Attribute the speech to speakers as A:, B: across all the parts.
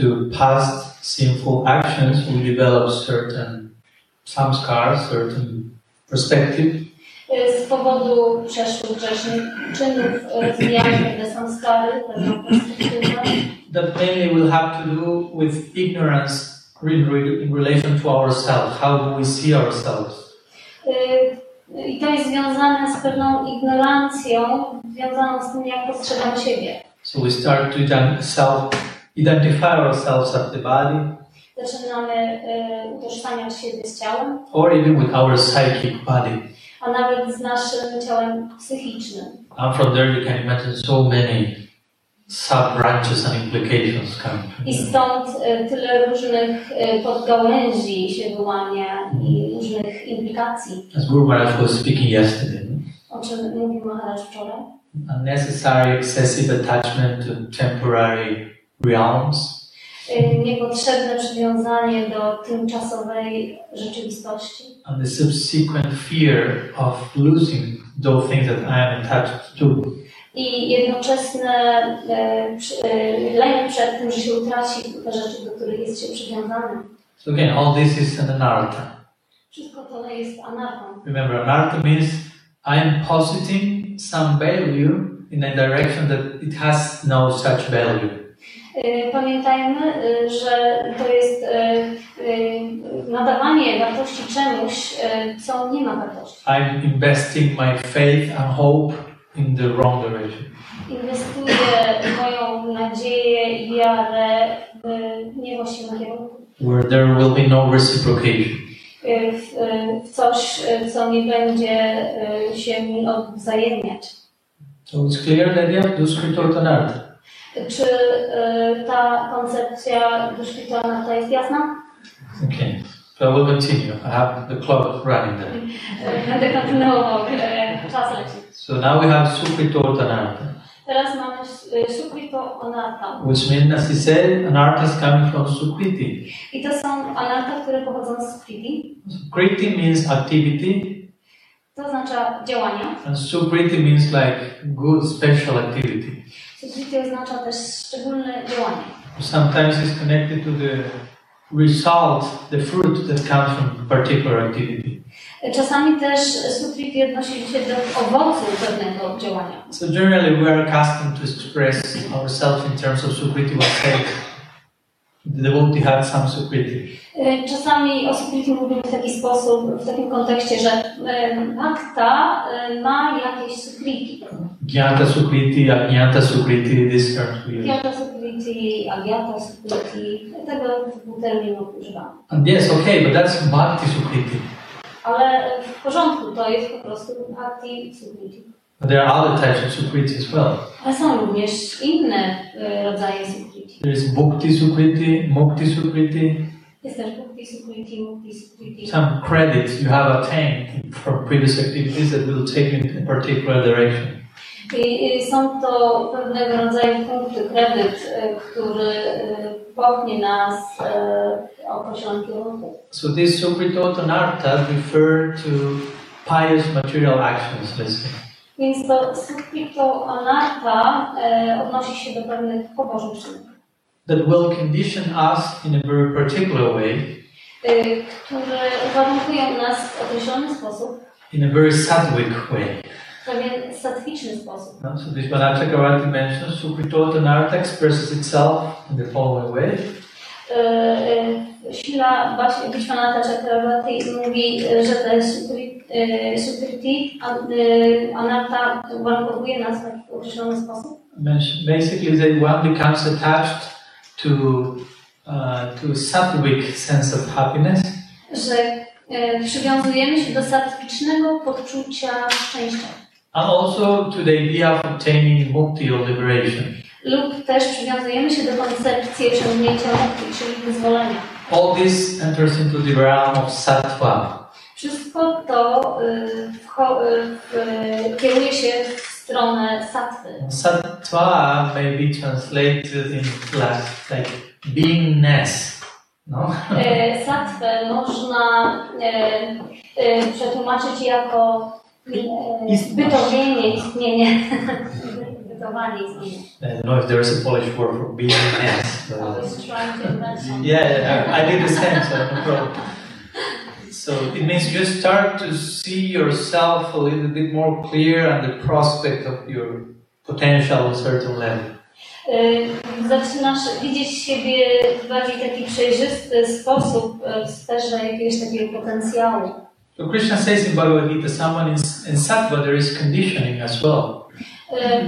A: to past sinful actions, we develop certain samskars, certain perspective.
B: Z powodu przeszłych czynów y, rozwijamy pewne samskary, pewną perspektywę.
A: That mainly will have to do with ignorance in, re- in relation to ourselves. How do we see ourselves?
B: I to jest związane z pewną ignorancją, związaną z tym, jak postrzegamy siebie.
A: So we start to ident- self-identify ourselves as the body,
B: Zaczynamy y, utożsamiać siebie z ciałem,
A: or even with our psychic body.
B: a nawet z naszym ciałem psychicznym.
A: And from there, you can imagine so many sub-branches and implications from
B: I stąd y, tyle różnych y, podgałęzi się wyłania i różnych implikacji,
A: As Guru Maharaj was speaking yesterday,
B: o czym mówił Maharaj wczoraj.
A: unnecessary excessive attachment to temporary realms,
B: Y, Niepotrzebne przywiązanie do tymczasowej rzeczywistości
A: and the subsequent fear of losing those things that I am attached to.
B: i jednoczesne przy- e, lęk przed tym, że się utraci te rzeczy, do których jest się przywiązany.
A: So again, all this is an anartha.
B: Wszystko to jest anarchą.
A: Remember, anartha means I am positing some value in a direction that it has no such value.
B: E, Pamiętajmy, e, że to jest e, nadawanie wartości czemuś, co nie ma wartości.
A: I'm investing my faith and hope in the wrong direction.
B: Inwestuję moją nadzieję i wiarę w niewłaściwym kierunku.
A: where there will be no reciprocation.
B: W, w coś, co nie będzie się mi odwzajemniać.
A: So it's clear the idea of Duskritortanartha.
B: Czy e, ta koncepcja duszpitalna jest jasna?
A: Okay, so I will continue. I have the clock running there.
B: Będę kontynuował, czas leci.
A: So now we have Supritortanartha,
B: Teraz mamy e, Sukrito Anarta.
A: which means, as he said, anartha is coming from Sukriti.
B: I to są anarta, które pochodzą z Sukriti.
A: Sukriti means activity,
B: To oznacza działania.
A: and Sukriti means like good special activity.
B: Oznacza też szczególne działanie.
A: Sometimes it's connected to the result, the fruit that comes from particular activity.
B: Czasami też Sukriti odnosi się do owocu pewnego działania.
A: So generally, we are accustomed to express ourselves in terms of Sukriti. The devotee had some Sukriti.
B: Czasami o Sukriti mówimy w taki sposób, w takim kontekście, że e, akta e, ma jakieś Sukriti.
A: Jnata Sukriti, Ajnata Sukriti, these terms we use.
B: Gyata Sukriti, Agyata Sukriti, tego typu terminów używamy.
A: Yes, okay, but that's Bhakti Sukriti.
B: Ale w porządku, to jest po prostu Bhakti Sukriti.
A: But there are other types of Sukriti as well.
B: Ale są również inne e, rodzaje Sukriti.
A: There is Bhukti Sukriti, Mukti Sukriti,
B: Jest też Bhakti Sukriti, Mukti Sukriti.
A: some credits you have attained from previous activities that will take you in a particular direction.
B: I, są to pewnego rodzaju punkty, kredyt, e, który e, popchnie nas e, w określonym kierunku.
A: So these Sukritotanartha refer to pious material actions, let's say.
B: Więc to Sukrito Anarta e, odnosi się do pewnych pobożnych czynów,
A: that will condition us in a very particular way,
B: e, które uwarunkują nas w określony sposób,
A: in a very sattvic way.
B: w pewien satwiczny sposób.
A: No? So this Chakravarti mentions Sukritotanartha expresses itself in the following way.
B: E, e, Sila Vishwanatha Chakravarti mówi, że te Sukri- Sukriti an- Anarta uwarunkowuje nas w określony sposób.
A: Basically, that one becomes attached to uh, to sattvic sense of happiness,
B: że e, przywiązujemy się do satwicznego poczucia szczęścia
A: and also to the idea of obtaining mukti or liberation.
B: lub też przywiązujemy się do koncepcji osiągnięcia mukti, czyli wyzwolenia.
A: All this enters into the realm of sattva.
B: Wszystko to y, y, w- kieruje się w stronę satwy.
A: Sattva may be translated in last, like beingness. No?
B: E, Satwę można e, e, przetłumaczyć jako e, bytowienie, istnienie.
A: I don't know if there's a Polish word for being enhanced.
B: I was trying to invent something.
A: yeah, I, I did the same, so no problem. So it means you start to see yourself a little bit more clear and the prospect of your potential on a certain level.
B: Y, Zaczynasz widzieć siebie w bardziej taki przejrzysty sposób w sferze jakiegoś takiego potencjału.
A: So Krishna says in Bhagavad Gita, someone in, in sattva there is conditioning as well.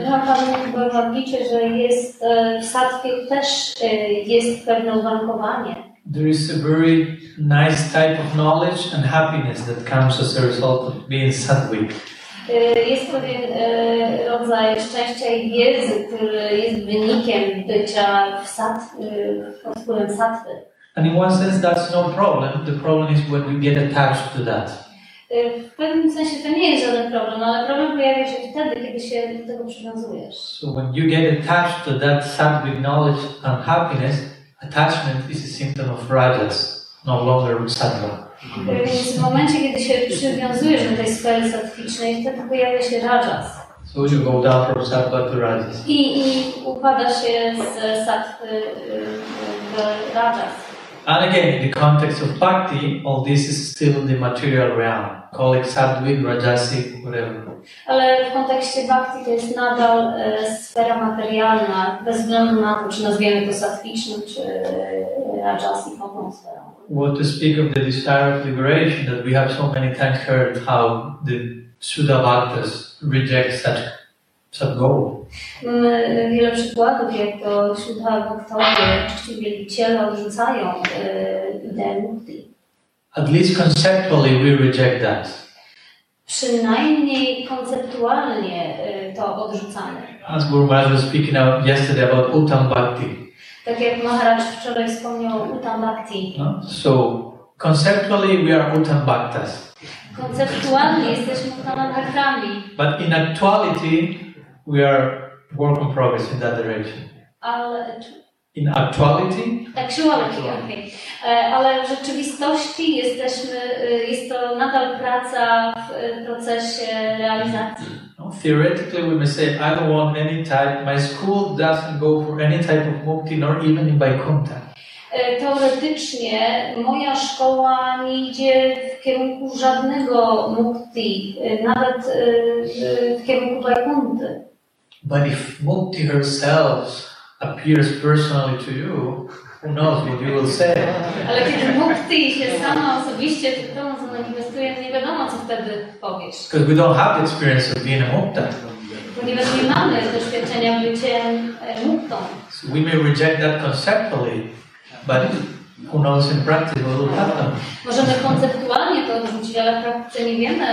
B: Prabhupada mówi w Bhagavad Gita, że jest y, w sattwie też jest pewne uwarunkowanie.
A: There is a very nice type of knowledge and happiness that comes as a result of being sattvic.
B: Jest pewien rodzaj szczęścia i wiedzy, który jest wynikiem bycia w sat, pod wpływem sattwy.
A: And in one sense, that's no problem. The problem is when we get attached to that.
B: W pewnym sensie to nie jest żaden problem, ale problem pojawia się wtedy, kiedy się do tego przywiązujesz.
A: So when you get attached to that sattvic knowledge and happiness, attachment is a symptom of rajas, no longer sattva.
B: Y, Więc w momencie, kiedy się przywiązujesz do tej sfery sattwicznej, wtedy pojawia się rajas.
A: So you go down from sattva to rajas.
B: I, i upada się z sattwy y, w rajas.
A: And again, in the context of bhakti, all this is still in the material realm. Call it sattvic, rajasic, whatever.
B: Ale w kontekście bhakti to jest nadal e, sfera materialna, bez względu na to, czy nazwiemy to sattwicznym, czy rajasikową sferą.
A: What to speak of the desire of liberation that we have so many times heard how the Shuddha Bhaktas reject such, such goal.
B: Mamy wiele przykładów, jak to Siddha Bhaktowie, czci wielbiciele odrzucają e, ideę mukti.
A: At least conceptually, we reject that.
B: Przynajmniej konceptualnie e, to odrzucamy.
A: As Guru Maharaj was speaking out yesterday about Uttam Bhakti.
B: Tak jak Maharaj wczoraj wspomniał o Uttam Bhakti.
A: no? So, conceptually, we are Uttam Bhaktas.
B: Konceptualnie jesteśmy Uttama Bhaktami,
A: But in actuality, we are work in progress in that direction.
B: ale
A: In actuality,
B: Actuality, okej. E, Ale w rzeczywistości jesteśmy, e, jest to nadal praca w e, procesie realizacji.
A: no, theoretically, we may say, I don't want any type, my school doesn't go for any type of mukti, nor even in Vaikuntha.
B: Teoretycznie moja szkoła nie idzie w kierunku żadnego mukti, nawet w kierunku Vaikunty.
A: But if mukti herself appears personally to you, who knows what you will say?
B: Ale kiedy mukti się sama osobiście przed tobą zamanifestuje, nie wiadomo co wtedy powiesz.
A: Because we don't have the experience of being a mukta.
B: Ponieważ nie mamy doświadczenia byciem muktą.
A: So we may reject that conceptually, but who knows in practice what will happen?
B: Możemy konceptualnie to odrzucić, ale w praktyce nie wiemy,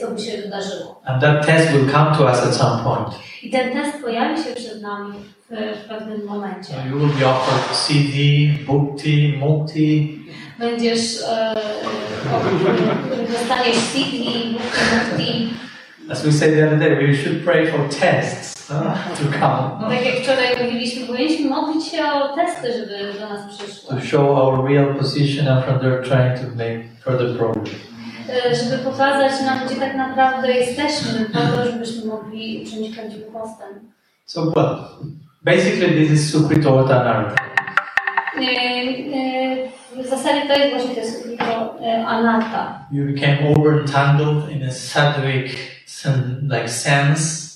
B: co by się wydarzyło.
A: And that test will come to us at some point.
B: I ten test pojawi się przed nami w, w pewnym momencie.
A: So you will be offered CD, bhukti, mukti,
B: Będziesz, e, e, dostaniesz CD, mukti,
A: As we said the other day, we should pray for tests to come,
B: Tak jak wczoraj mówiliśmy, powinniśmy modlić się o testy, żeby do nas przyszły.
A: to show our real position and from there trying to make further progress.
B: Żeby pokazać nam, gdzie tak naprawdę jesteśmy, po to, żebyśmy mogli uczynić prawdziwy postęp.
A: So, well, basically, this is Sukrito Anartha.
B: E, e, W zasadzie to jest właśnie to sukrito anarta.
A: You became over entangled in a sattvic like sense.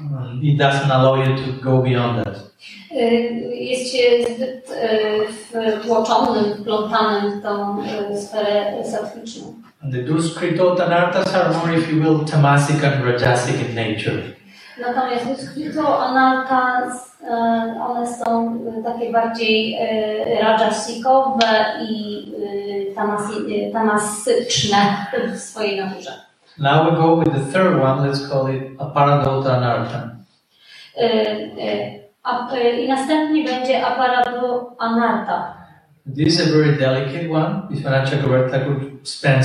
A: Um, it doesn't allow you to go beyond that.
B: Y, jest się zbyt y, wtłoczonym, wplątanym w tą y, sferę sattwiczną.
A: The Duskritotanarthas are more, if you will, tamasic and rajasic in nature.
B: Natomiast Duskrito, Anarta, y, one są takie bardziej rajasikowe i tamasyczne w swojej naturze.
A: Now we go with the third one, let's call it Aparadota Anartha.
B: Eh, eh, y, y, eh, a- y, I następnie będzie aparado Anarta.
A: This is a very delicate one. Vishwanath Chakravarti Thakur spend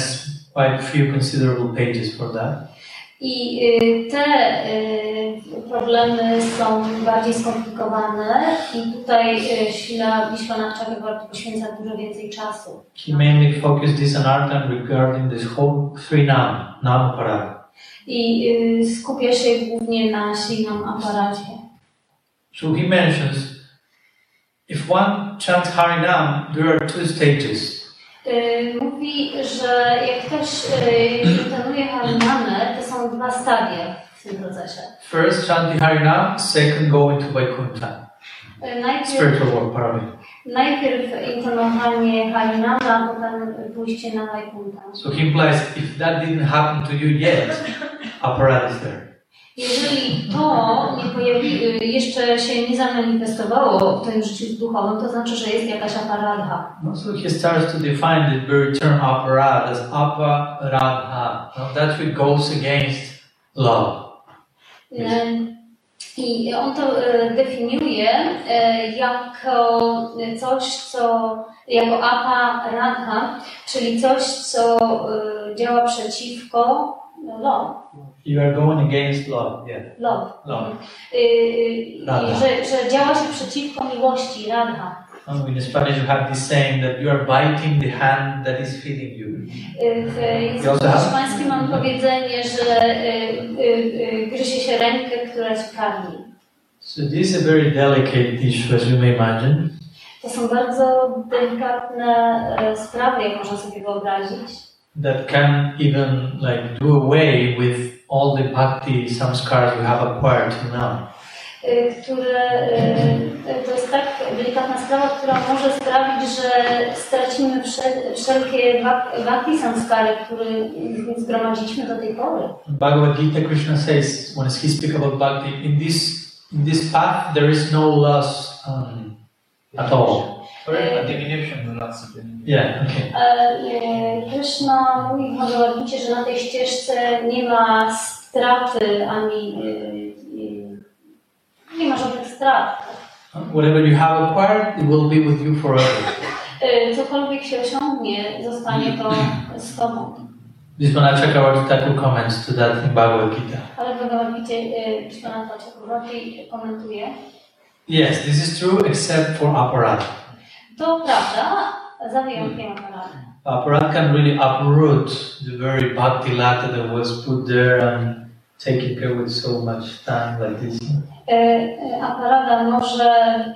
A: quite a few considerable pages for that.
B: I y, te y, problemy są bardziej skomplikowane i tutaj Śla Wiśwana Chakravarti poświęca dużo więcej czasu.
A: He mainly focused this anartha regarding this whole three nam, nam parada.
B: i y, skupia się głównie na silnym aparacie.
A: So he mentions if one chants Harinam, there are two stages.
B: Y, Mówi, że jak ktoś y, intonuje harinamę, to są dwa stadia w tym procesie.
A: First, chanting Harinam, second, going to Vaikuntha,
B: Y,
A: spiritual world, pardon.
B: najpierw intonowanie harinama, a potem pójście na Vaikuntha.
A: So he implies if that didn't happen to you yet, aparat is there.
B: Jeżeli to nie pojawi, y, jeszcze się nie zamanifestowało w twoim życiu duchowym, to znaczy, że jest jakaś aparadha.
A: No, So he starts to define the very term aparat as aparadha. Now that which goes against love.
B: Y, I on to y, definiuje jako coś, co jako aparadha, czyli coś, co działa przeciwko love.
A: You are going against love, yeah.
B: love.
A: Love.
B: Y, y,
A: Radha.
B: że, że działa się przeciwko miłości, radha.
A: Oh, in Spanish, you have this saying that you are biting the hand that is feeding you.
B: Y, W języku hiszpańskim mam powiedzenie, że y, y, y, gryzie się rękę, która ci karmi.
A: So this is a very delicate issue, as you may imagine.
B: To są bardzo delikatne e, sprawy, jak można sobie wyobrazić,
A: that can even like do away with all the bhakti samskars we have acquired till now.
B: y, które y, to jest tak delikatna sprawa, która może sprawić, że stracimy wszel- wszelkie bhak- bhakti samskary, które zgromadziliśmy do tej pory.
A: Bhagavad Gita, Krishna says when he speaks about bhakti, in this in this path there is no loss um, at all.
C: A diminution do nas sobie.
A: Yeah, okay.
B: E, Krishna mówi w Bhagavad że na tej ścieżce nie ma straty ani y, y, nie ma żadnych strat.
A: Whatever you have acquired, it will be with you forever.
B: E, Cokolwiek się osiągnie, zostanie to z Tobą.
A: Vishwanath Chakravarti comments to that in Bhagavad Gita.
B: Ale w Bhagavad Gita e, Vishwanatha Chakravarti komentuje.
A: Yes, this is true except for aparat.
B: To prawda, za wyjątkiem aparatu.
A: Aparat can really uproot the very bhakti lata that was put there and taken care with so much time like this.
B: E, Aparada może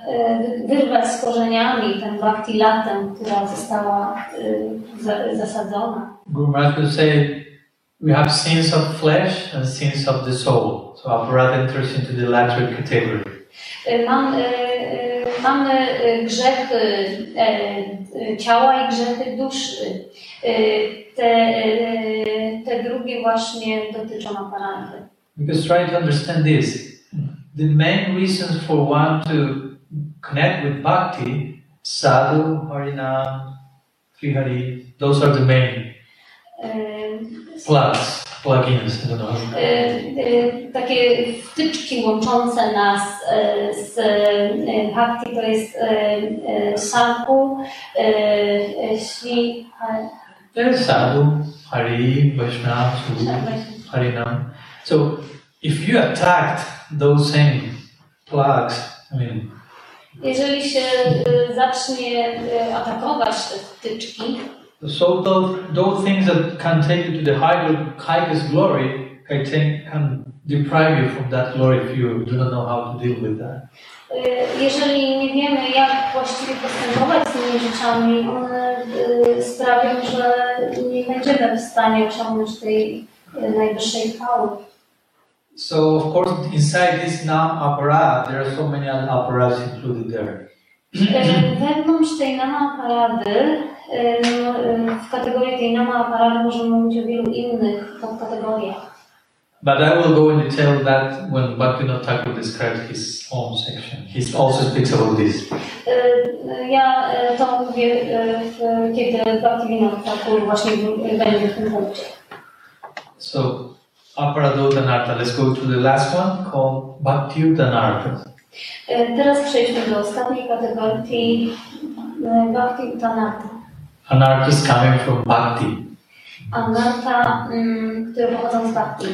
B: e, wyrwać z korzeniami ten bhakti latem, która została e, za- zasadzona.
A: Guru Maharaj say we have sins of flesh and sins of the soul. So aparat enters into the latter category.
B: Mam, mamy e, grzechy e, e, ciała i grzechy duszy. Te, te drugie właśnie dotyczą aparaty.
A: Because try to understand this. The main reasons for one to connect with bhakti, sadhu, harinam, trihari, those are the main plugs, plugins, know.
B: e, e, takie wtyczki łączące nas e, z bhakti to jest e, e, sadhu,
A: hari, vaishnava, sudhu, harinam. So if you attacked those same plugs, I mean,
B: Jeżeli się zacznie atakować te wtyczki,
A: So those, those things that can take you to the higher, highest glory can, take, can deprive you from that glory if you do not know how to deal with that.
B: Jeżeli nie wiemy, jak właściwie postępować z tymi rzeczami, one sprawią, że nie będziemy w stanie osiągnąć tej najwyższej chwały.
A: So of course inside this nam aparat there are so many other apparats included there.
B: Wewnątrz tej nama parady, y, no, y, w kategorii tej nama parady możemy mówić o wielu innych podkategoriach.
A: But I will go in detail that when Bhaktivinoda Thakur describes his own section. He also speaks about this.
B: Y, Ja to mówię, kiedy Bhaktivinoda Thakur właśnie będzie w tym punkcie.
A: So Aparadodhanartha. Let's go to the last one called Bhaktiudanartha.
B: E, Teraz przejdźmy do ostatniej kategorii e,
A: Anartha is coming from Bhakti.
B: Anarta, mm, które pochodzą z Bhakti.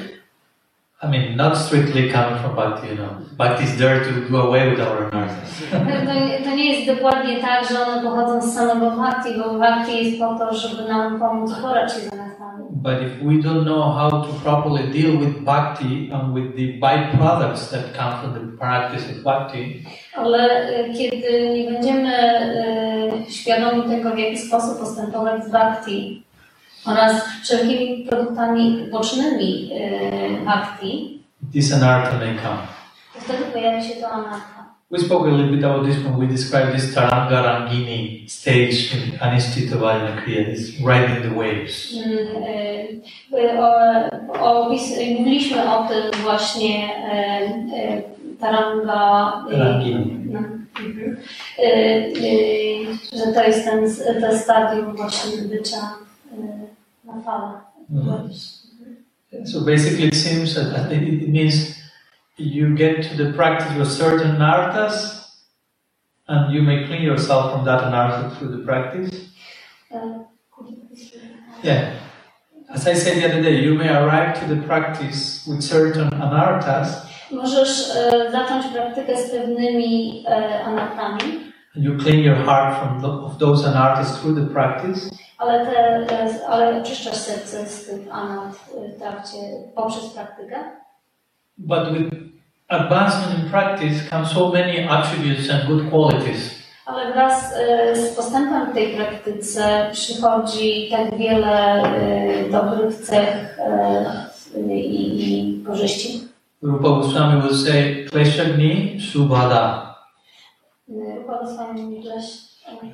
A: I mean, not strictly coming from Bhakti, you know. Bhakti is there to do away with our anarthas.
B: To, to nie jest dokładnie tak, że one pochodzą z samego Bhakti, bo Bhakti jest po to, żeby nam pomóc uporać się z.
A: But if we don't know how to properly deal with bhakti and with the byproducts that come from the practice of bhakti,
B: Ale e, kiedy nie będziemy e, świadomi tego, w jaki sposób postępować z bhakti oraz wszelkimi produktami bocznymi e, bhakti,
A: this anartha may come.
B: to wtedy pojawi się to anarta.
A: We spoke a little bit about this when we described this Taranga Rangini stage in Anistita Kriya, this riding the waves.
B: Mm, e, o, opis, mówiliśmy o tym właśnie e, e, Taranga
A: Rangini.
B: no, mhm. E, że to jest ten, to stadium właśnie bycia na falach.
A: Mhm. So basically, it seems that it it means you get to the practice with certain anarthas, and you may clean yourself from that anartha through the practice.
B: E,
A: Yeah. As I said the other day, you may arrive to the practice with certain anarthas,
B: Możesz e, zacząć praktykę z pewnymi e, anartami,
A: and you clean your heart from the, of those anarthas through the practice.
B: ale, te, ale oczyszczasz serce z tych anart w trakcie, poprzez praktykę.
A: But with advancement in practice come so many attributes and good qualities.
B: Ale wraz e, z postępem w tej praktyce przychodzi tak wiele e, dobrych cech e, i, i korzyści.
A: Rupa Goswami would say, Kleshagni Subhada.
B: Rupa Goswami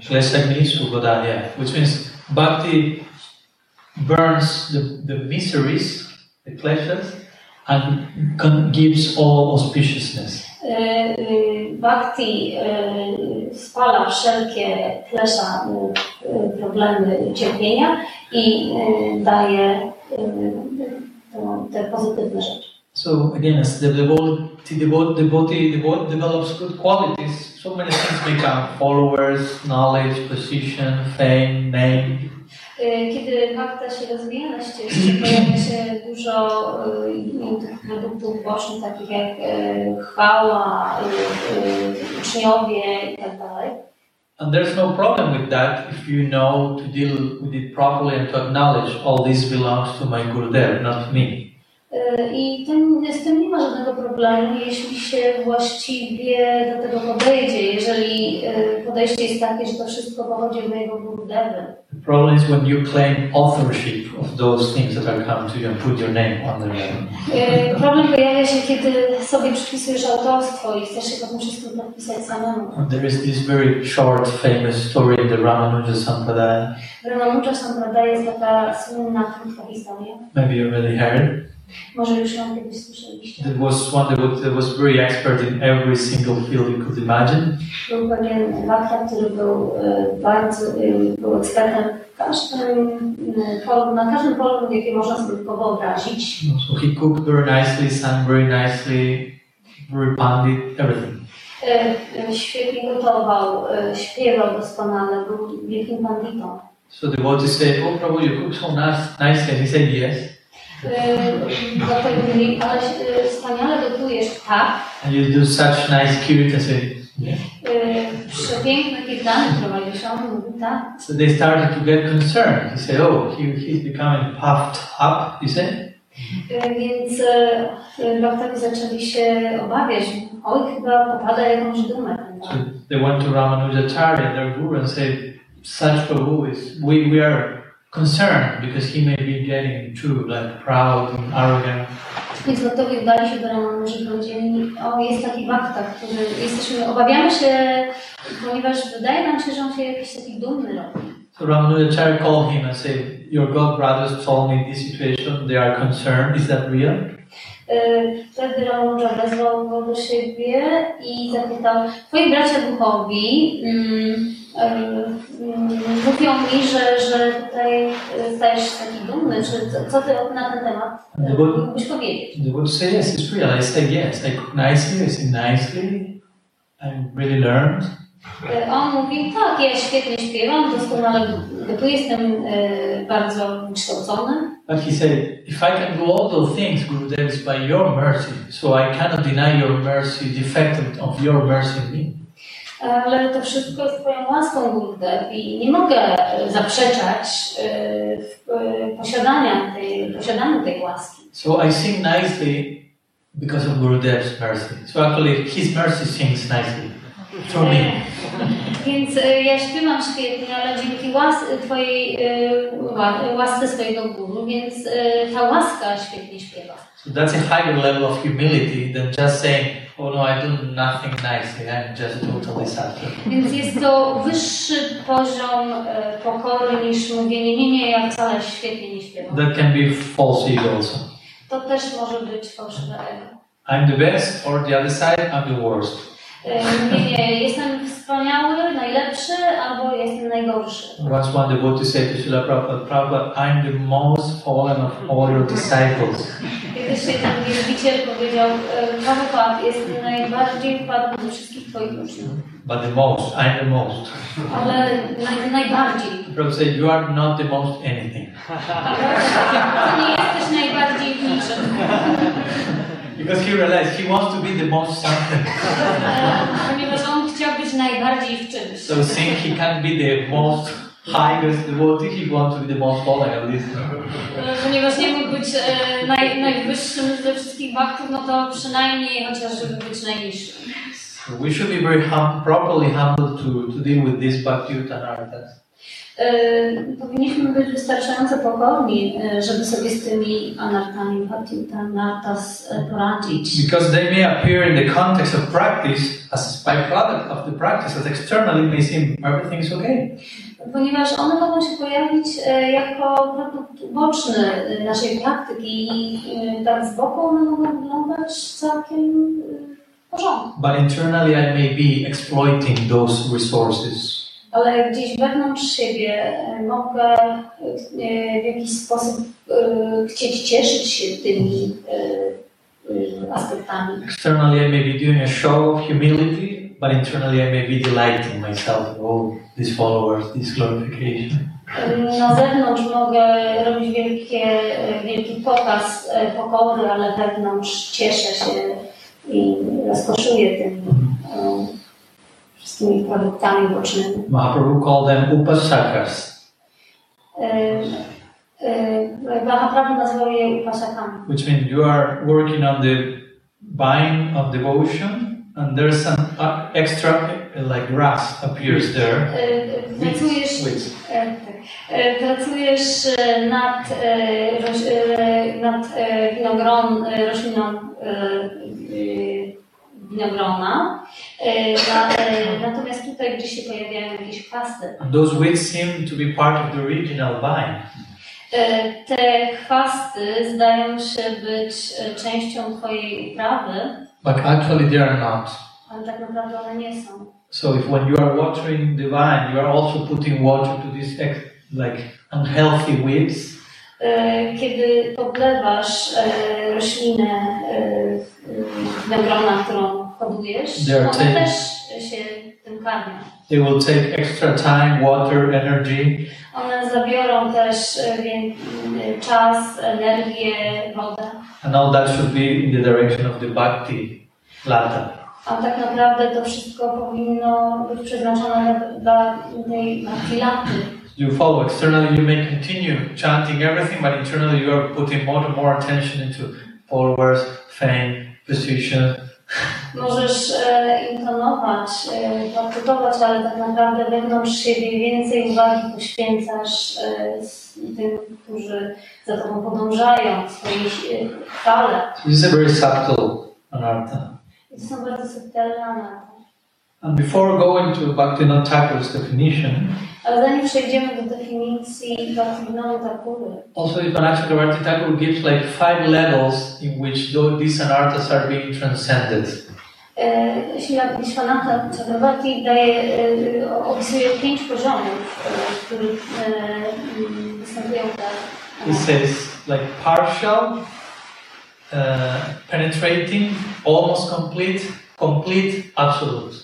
A: Kleshagni Subhada, yeah. Which means bhakti burns the, the miseries, the kleshas, and gives all auspiciousness.
B: Bhakti spala wszelkie klesza, e, problemy, cierpienia i daje to- te pozytywne rzeczy.
A: So again, as the devotee, devotee, devotee, devotee develops good qualities, so many things become followers, knowledge, position, fame, name.
B: E, Kiedy bakta się rozwija na ścieżce, pojawia się dużo e, innych produktów bocznych, takich jak e, chwała, uczniowie itd.
A: And there's no problem with that if you know to deal with it properly and to acknowledge all this belongs to my Gurudev, not me.
B: I tym, z tym nie ma żadnego problemu, jeśli się właściwie do tego podejdzie. Jeżeli podejście jest takie, że to wszystko pochodzi od mojego Gurudewy.
A: The problem is when you claim authorship of those things that are come to you and put your name on them.
B: Problem pojawia się, kiedy sobie przypisujesz autorstwo i chcesz się po tym wszystkim podpisać samemu.
A: There is this very short, famous story in the Ramanuja Sampradaya.
B: Ramanuja Sampradaya jest taka słynna, krótka historia.
A: Maybe you already heard.
B: Może już ją kiedyś słyszeliście.
A: Was one that was, very expert in every single field you could imagine.
B: Był pewien bakta, który był e, bardzo, e, był ekspertem w każdym e, polu, na każdym polu, jakie można sobie tylko wyobrazić.
A: So he cooked very nicely, sang very nicely, very pandit, everything.
B: Świetnie gotował, śpiewał doskonale, był wielkim panditą.
A: So the devotees said, Oh Prabhu, you cook so nice, nicely. And he said, Yes.
B: Mówili, ale e, wspaniale gotujesz, tak.
A: And you do such nice said, Yeah.
B: E, Przepiękne kirtany prowadzisz, on mówi, tak.
A: So they started to get concerned. He said, Oh, he, he's becoming puffed up, he said.
B: E, Więc bakterie zaczęli się obawiać. Oj, chyba popada jakąś dumę.
A: So they went to Ramanujacharya, their guru, and said, Such Prabhu is, we, we are concerned because he may be getting too like proud and arrogant.
B: Więc gotowi udali się do Ramanuży i powiedzieli, o jest taki bakta, który jesteśmy, obawiamy się, ponieważ wydaje nam się, że on się jakiś taki dumny robi.
A: So Ramanujacharya called him and said, Your god brothers told me this situation, they are concerned, is that real?
B: E, Wtedy Ramanuja wezwał go do siebie i zapytał, twoi bracia duchowi mm, mówią mi, że, że tutaj e, stajesz się taki dumny, czy co, co ty na ten temat e, mógłbyś powiedzieć?
A: They would say, Yes, it's real. I say, Yes, I cook nicely, I sing nicely, I really learned.
B: E, On mówi, tak, ja świetnie śpiewam, doskonale gotuję, jestem e, bardzo wykształcony.
A: But he said, If I can do all those things, Gurudev, it's by your mercy, so I cannot deny your mercy, the effect of- of your mercy in me.
B: Ale to wszystko jest Twoją łaską, Gurudev, i nie mogę e, zaprzeczać e, w e, posiadania tej, posiadaniu tej łaski.
A: So I sing nicely because of Gurudev's mercy. So actually, his mercy sings nicely through me.
B: Więc e, ja śpiewam świetnie, ale dzięki łas, Twojej e, ła- łasce swojego guru, więc e, ta łaska świetnie śpiewa.
A: So that's a higher level of humility than just saying, "Oh no, I do nothing nicely. I'm just totally suffering."
B: Więc jest to wyższy poziom pokory niż mówienie, nie, nie, ja wcale świetnie nie śpiewam.
A: That can be false ego also.
B: To też może być fałszywe ego.
A: I'm the best, or the other side, I'm the worst.
B: E, Mówienie, jestem wspaniały, najlepszy, albo jestem najgorszy.
A: Once one devotee said to Srila Prabhupada, Prabhupada, I'm the most fallen of all your disciples.
B: Kiedyś jeden wielbiciel powiedział, e, Prabhupada jest najbardziej wpadły ze wszystkich Twoich uczniów,
A: But the most, I'm the most.
B: ale naj, najbardziej.
A: Prabhupada said, You are not the most anything.
B: Nie jesteś najbardziej niczym.
A: Because he realized he wants to be the most something.
B: Ponieważ on chciał być najbardziej w czymś.
A: So seeing he can't be the most highest devotee, he wants to be the most fallen at least.
B: Ponieważ nie mógł być e, naj, najwyższym ze wszystkich baktów, no to przynajmniej chociaż żeby być najniższym.
A: So we should be very hum- properly humble to, to deal with these bhakti anarthas.
B: E, Powinniśmy być wystarczająco pokorni, e, żeby sobie z tymi anartami, anartas e, poradzić.
A: Because they may appear in the context of practice as byproduct of the practice, as externally may seem everything's okay.
B: Ponieważ one mogą się pojawić jako produkt uboczny naszej praktyki i tak z boku one mogą wyglądać całkiem w porządku.
A: But internally I may be exploiting those resources.
B: Ale gdzieś wewnątrz siebie e, mogę e, w jakiś sposób e, chcieć cieszyć się tymi aspektami.
A: Externally I may be doing a show of humility, but internally I may be delighting myself in all these followers, this glorification.
B: Na zewnątrz mogę robić wielkie, wielki pokaz pokory, ale wewnątrz cieszę się i rozkoszuję tymi e, produktami bocznymi.
A: Mahaprabhu called them upasakas,
B: E, e, Mahaprabhu nazywał je upasakami.
A: which means you are working on the vine of devotion, and there's some uh, extra, like grass appears there.
B: E, Pracujesz, e, tak. E, pracujesz e, nad, e, e, nad e, winogron, e, rośliną e, e, winogrona, e, na, e, natomiast tutaj gdzieś się pojawiają jakieś chwasty.
A: Those weeds seem to be part of the original vine.
B: E, Te chwasty zdają się być e, częścią Twojej uprawy,
A: But actually they are not.
B: ale tak naprawdę one nie są.
A: So if when you are watering the vine, you are also putting water to these like unhealthy weeds,
B: E, Kiedy podlewasz e, roślinę e, e, winogrona, którą hodujesz,
A: They're
B: one
A: taking-
B: też się tym karmią.
A: they will take extra time, water, energy,
B: One zabiorą też e, wię- e, czas, energię, wodę.
A: and all that should be in the direction of the bhakti lata.
B: A tak naprawdę to wszystko powinno być przeznaczone dla, dla tej makilaty.
A: You follow externally, you may continue chanting everything, but internally you are putting more and more attention into followers, fame, position.
B: Możesz e, intonować, e, praktykować, ale tak naprawdę wewnątrz siebie więcej uwagi poświęcasz e, tym, którzy za tobą podążają w swojej chwale.
A: This is a very subtle anartha.
B: To są bardzo subtelne anarchy.
A: And before going to Bhaktivinoda Thakur's definition,
B: Ale zanim przejdziemy do definicji Bhaktivinoda Thakury,
A: also Chakravarti Thakur gives like five levels in which these anarthas are being transcended.
B: E, Vishwanatha Chakravarti daje, opisuje pięć poziomów, e, w których e, m, występują te
A: He says like partial, uh, penetrating, almost complete, complete, absolute.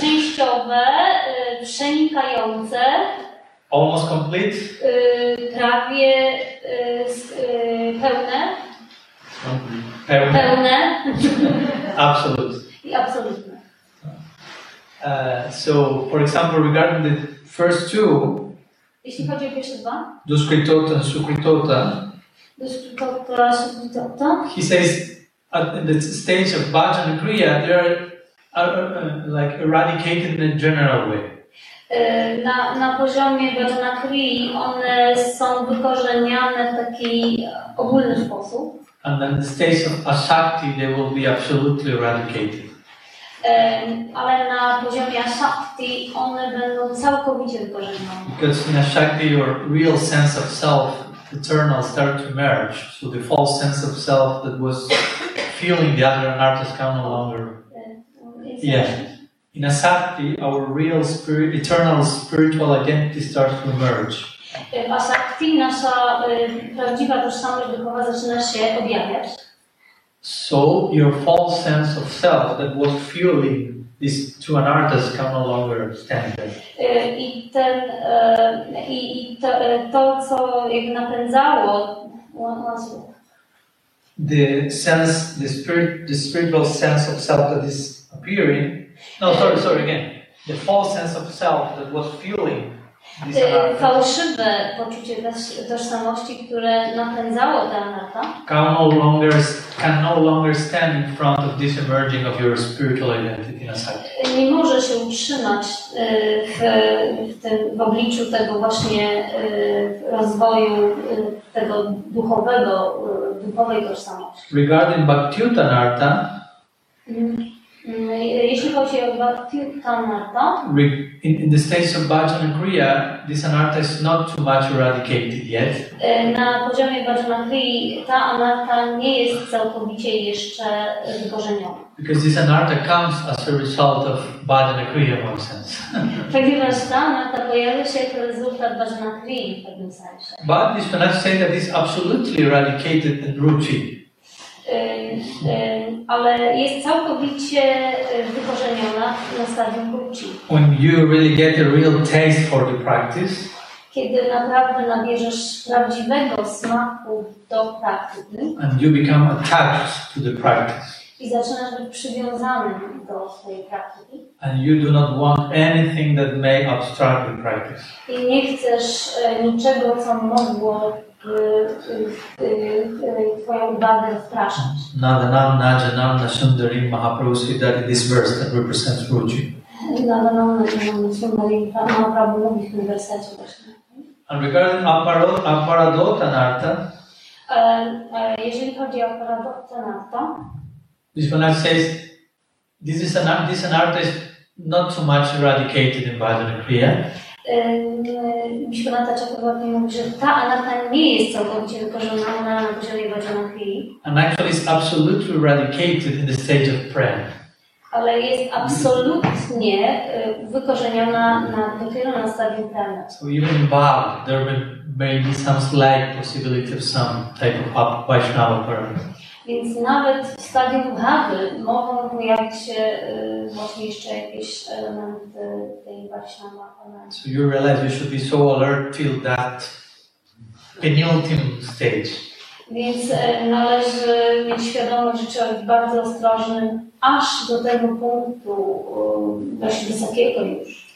B: częściowe, przenikające,
A: Almost complete,
B: prawie e, s- e, pełne, pełne
A: absolute.
B: i absolutne.
A: Uh, so, for example, regarding the first two,
B: Jeśli chodzi o pierwsze dwa,
A: Duskritota Sukritota,
B: Duskritota, Sukritota,
A: he says at the stage of Bhajan Kriya, they are, are uh, like eradicated in a general way.
B: y, na, na poziomie Bhajana Kri one są wykorzeniane w taki ogólny sposób,
A: And then the stage of Asakti, they will be absolutely eradicated.
B: y, ale na poziomie Shakti one będą całkowicie wykorzenione.
A: Because in Asakti, your real sense of self, eternal, start to merge. So the false sense of self that was feeling the other anarthas can no longer.
B: Więc
A: Yeah. In Asakti, our real spirit, eternal spiritual identity starts to emerge.
B: Asakti nasza prawdziwa tożsamość duchowa zaczyna się objawiać.
A: So your false sense of self that was fueling these two anarthas can no longer stand there.
B: I, ten, i, i to, to, co jakby napędzało.
A: The sense, the spirit, the spiritual sense of self that is appearing. No, sorry, sorry again. The false sense of self that was fueling these
B: Y,
A: anarthas
B: fałszywe poczucie toż- tożsamości, które napędzało anartę,
A: can no longer can no longer stand in front of this emerging of your spiritual identity in a
B: nie może się utrzymać y, w, w, tym, w obliczu tego właśnie y, rozwoju y, tego duchowego, duchowej tożsamości.
A: Regarding Bhaktiutanartha,
B: Mm, mm, Jeśli chodzi o Bhakti-Tanarta,
A: re- in, in the states of Bhajana Kriya, this anartha is not too much eradicated yet.
B: na poziomie ta anarta nie jest całkowicie jeszcze wykorzeniona.
A: Because this anartha comes as a result of Bhajana Kriya in one sense.
B: Ponieważ ta anarta pojawia się jako rezultat Bhajanakri w pewnym sensie.
A: But this cannot say that it's absolutely eradicated and Ruchi.
B: Y, ale jest całkowicie y, wykorzeniona na stadium Ruchi.
A: When you really get a real taste for the practice,
B: Kiedy naprawdę nabierzesz prawdziwego smaku do praktyki
A: and you become attached to the practice,
B: i zaczynasz być przywiązany do swojej praktyki
A: and you do not want anything that may obstruct the practice.
B: i nie chcesz e, niczego, co mogło y, y, y, y, Twoją uwagę rozpraszać.
A: Nadanam Najanam Nasundari Mahaprabhu said that in this verse that represents Ruchi.
B: Nadaną na Sundari Mahaprabhu mówi w tym wersecie właśnie.
A: And regarding aparo- Aparadotanartha,
B: E, e, Jeżeli chodzi o paradoktanarta,
A: Vishwanath says this is an this anartha is not too much eradicated in Bhajana Kriya.
B: Wiśwanata Chakravarti mówi, że ta anarta nie jest całkowicie wykorzeniona na poziomie Bhajana Krii,
A: and actually is absolutely eradicated in the stage of prayer.
B: ale jest absolutnie wykorzeniona na, dopiero na stadium prana.
A: So even Bhav, there may, be some slight possibility of some type of Vaishnava paradise.
B: Więc nawet w stadium Bhawy mogą pojawić się właśnie jeszcze jakieś elementy tej Vaishnava.
A: So you realize you should be so alert till that penultimate stage.
B: Więc e, należy mieć świadomość, że trzeba być bardzo ostrożnym aż do tego punktu e, właśnie wysokiego już.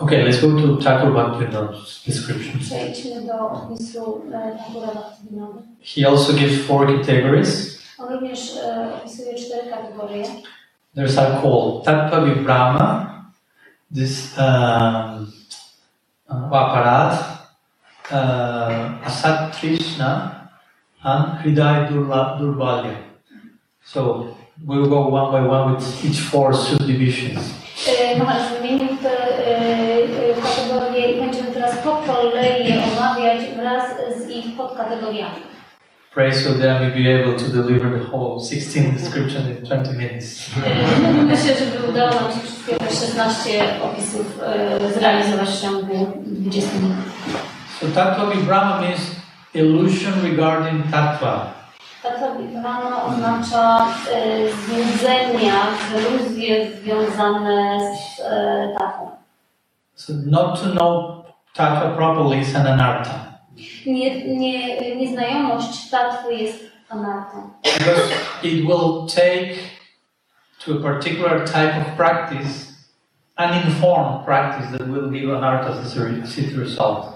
A: Okay, let's go to Thakur Bhaktivinoda's description.
B: Przejdźmy do opisu Thakura Bhaktivinoda.
A: He also gives four categories.
B: On również opisuje cztery kategorie.
A: There's are called Tattva Vibrahma, this um, uh, Vaparat, uh, Asat Krishna, and Hridaya Durla- Durbalya. So we'll go one by one with each four subdivisions.
B: Maharaj wymienił te e, e, kategorie i będziemy teraz po kolei je omawiać wraz z ich podkategoriami.
A: Pray so that I may be able to deliver the whole 16 description in 20 minutes.
B: Myślę, żeby udało nam się wszystkie 16 opisów zrealizować w ciągu 20 minut.
A: So Tattva Vibrahma means illusion regarding Tattva.
B: Taka Vibrana oznacza złudzenia, iluzje związane z taką.
A: So not to know Tattva properly is an anartha.
B: Nie, nie, nieznajomość tatwy jest anartą.
A: Because it will take to a particular type of practice uninformed practice that will give anarthas as a result.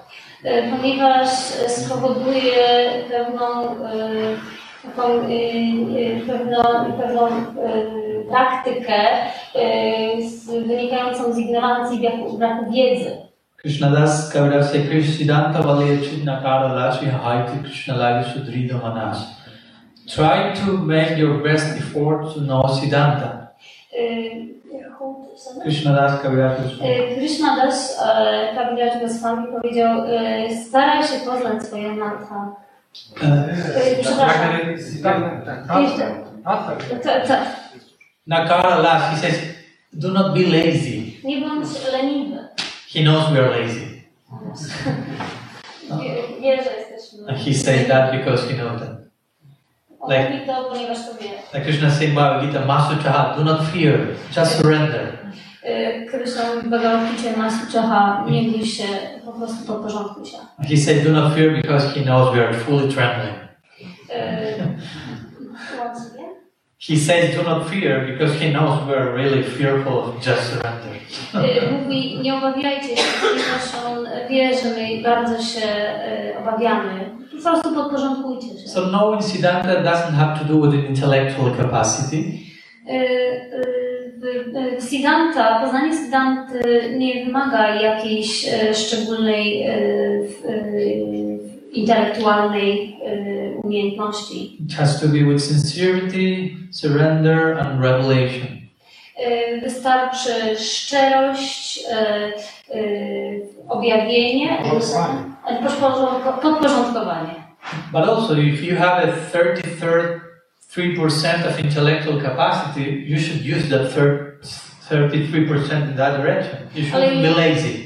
B: E, ponieważ spowoduje pewną, e, taką, e, pewną, pewną praktykę z, wynikającą z ignorancji, braku wiedzy.
A: Krishnadas Kavirasya Krishnidanta Valaya Nakara Lashi Haiti Krishnalagi Sudrida Manas. Try to make your best effort to know Siddhanta.
B: E,
A: Krishnadas Kavirasya
B: E, Krishna Das e, Kaviraj Goswami powiedział, staraj się poznać. E. Ta- ta-
A: Nakara Lash, he says, do not be lazy.
B: Nie bądź leniwy.
A: He knows we are lazy.
B: Wie, że jesteśmy.
A: And he says that because he knows that. Like-. Like Krishna said in Bhagavad Gita, Master Chaha, do not fear, just surrender.
B: E, Krishna mówi Bhagavad Gita Masu Czaha, nie bój się, po prostu podporządkuj się.
A: He said, do not fear because he knows we are fully trembling. He says, do not fear because he knows really fearful of just surrender.
B: E, Mówi, nie obawiajcie się, ponieważ on wie, że my bardzo się e, obawiamy. Po prostu podporządkujcie się.
A: So knowing Siddhanta doesn't have to do with intellectual capacity.
B: Siddhanta, poznanie Siddhanty nie wymaga jakiejś szczególnej intelektualnej umiejętności.
A: It has to be with sincerity, surrender, and revelation.
B: E, Wystarczy szczerość, e, e, objawienie, podporządko- podporządkowanie.
A: But also, if you have a 33% of intellectual capacity, you should use that third 33% in that direction. You shouldn't be lazy.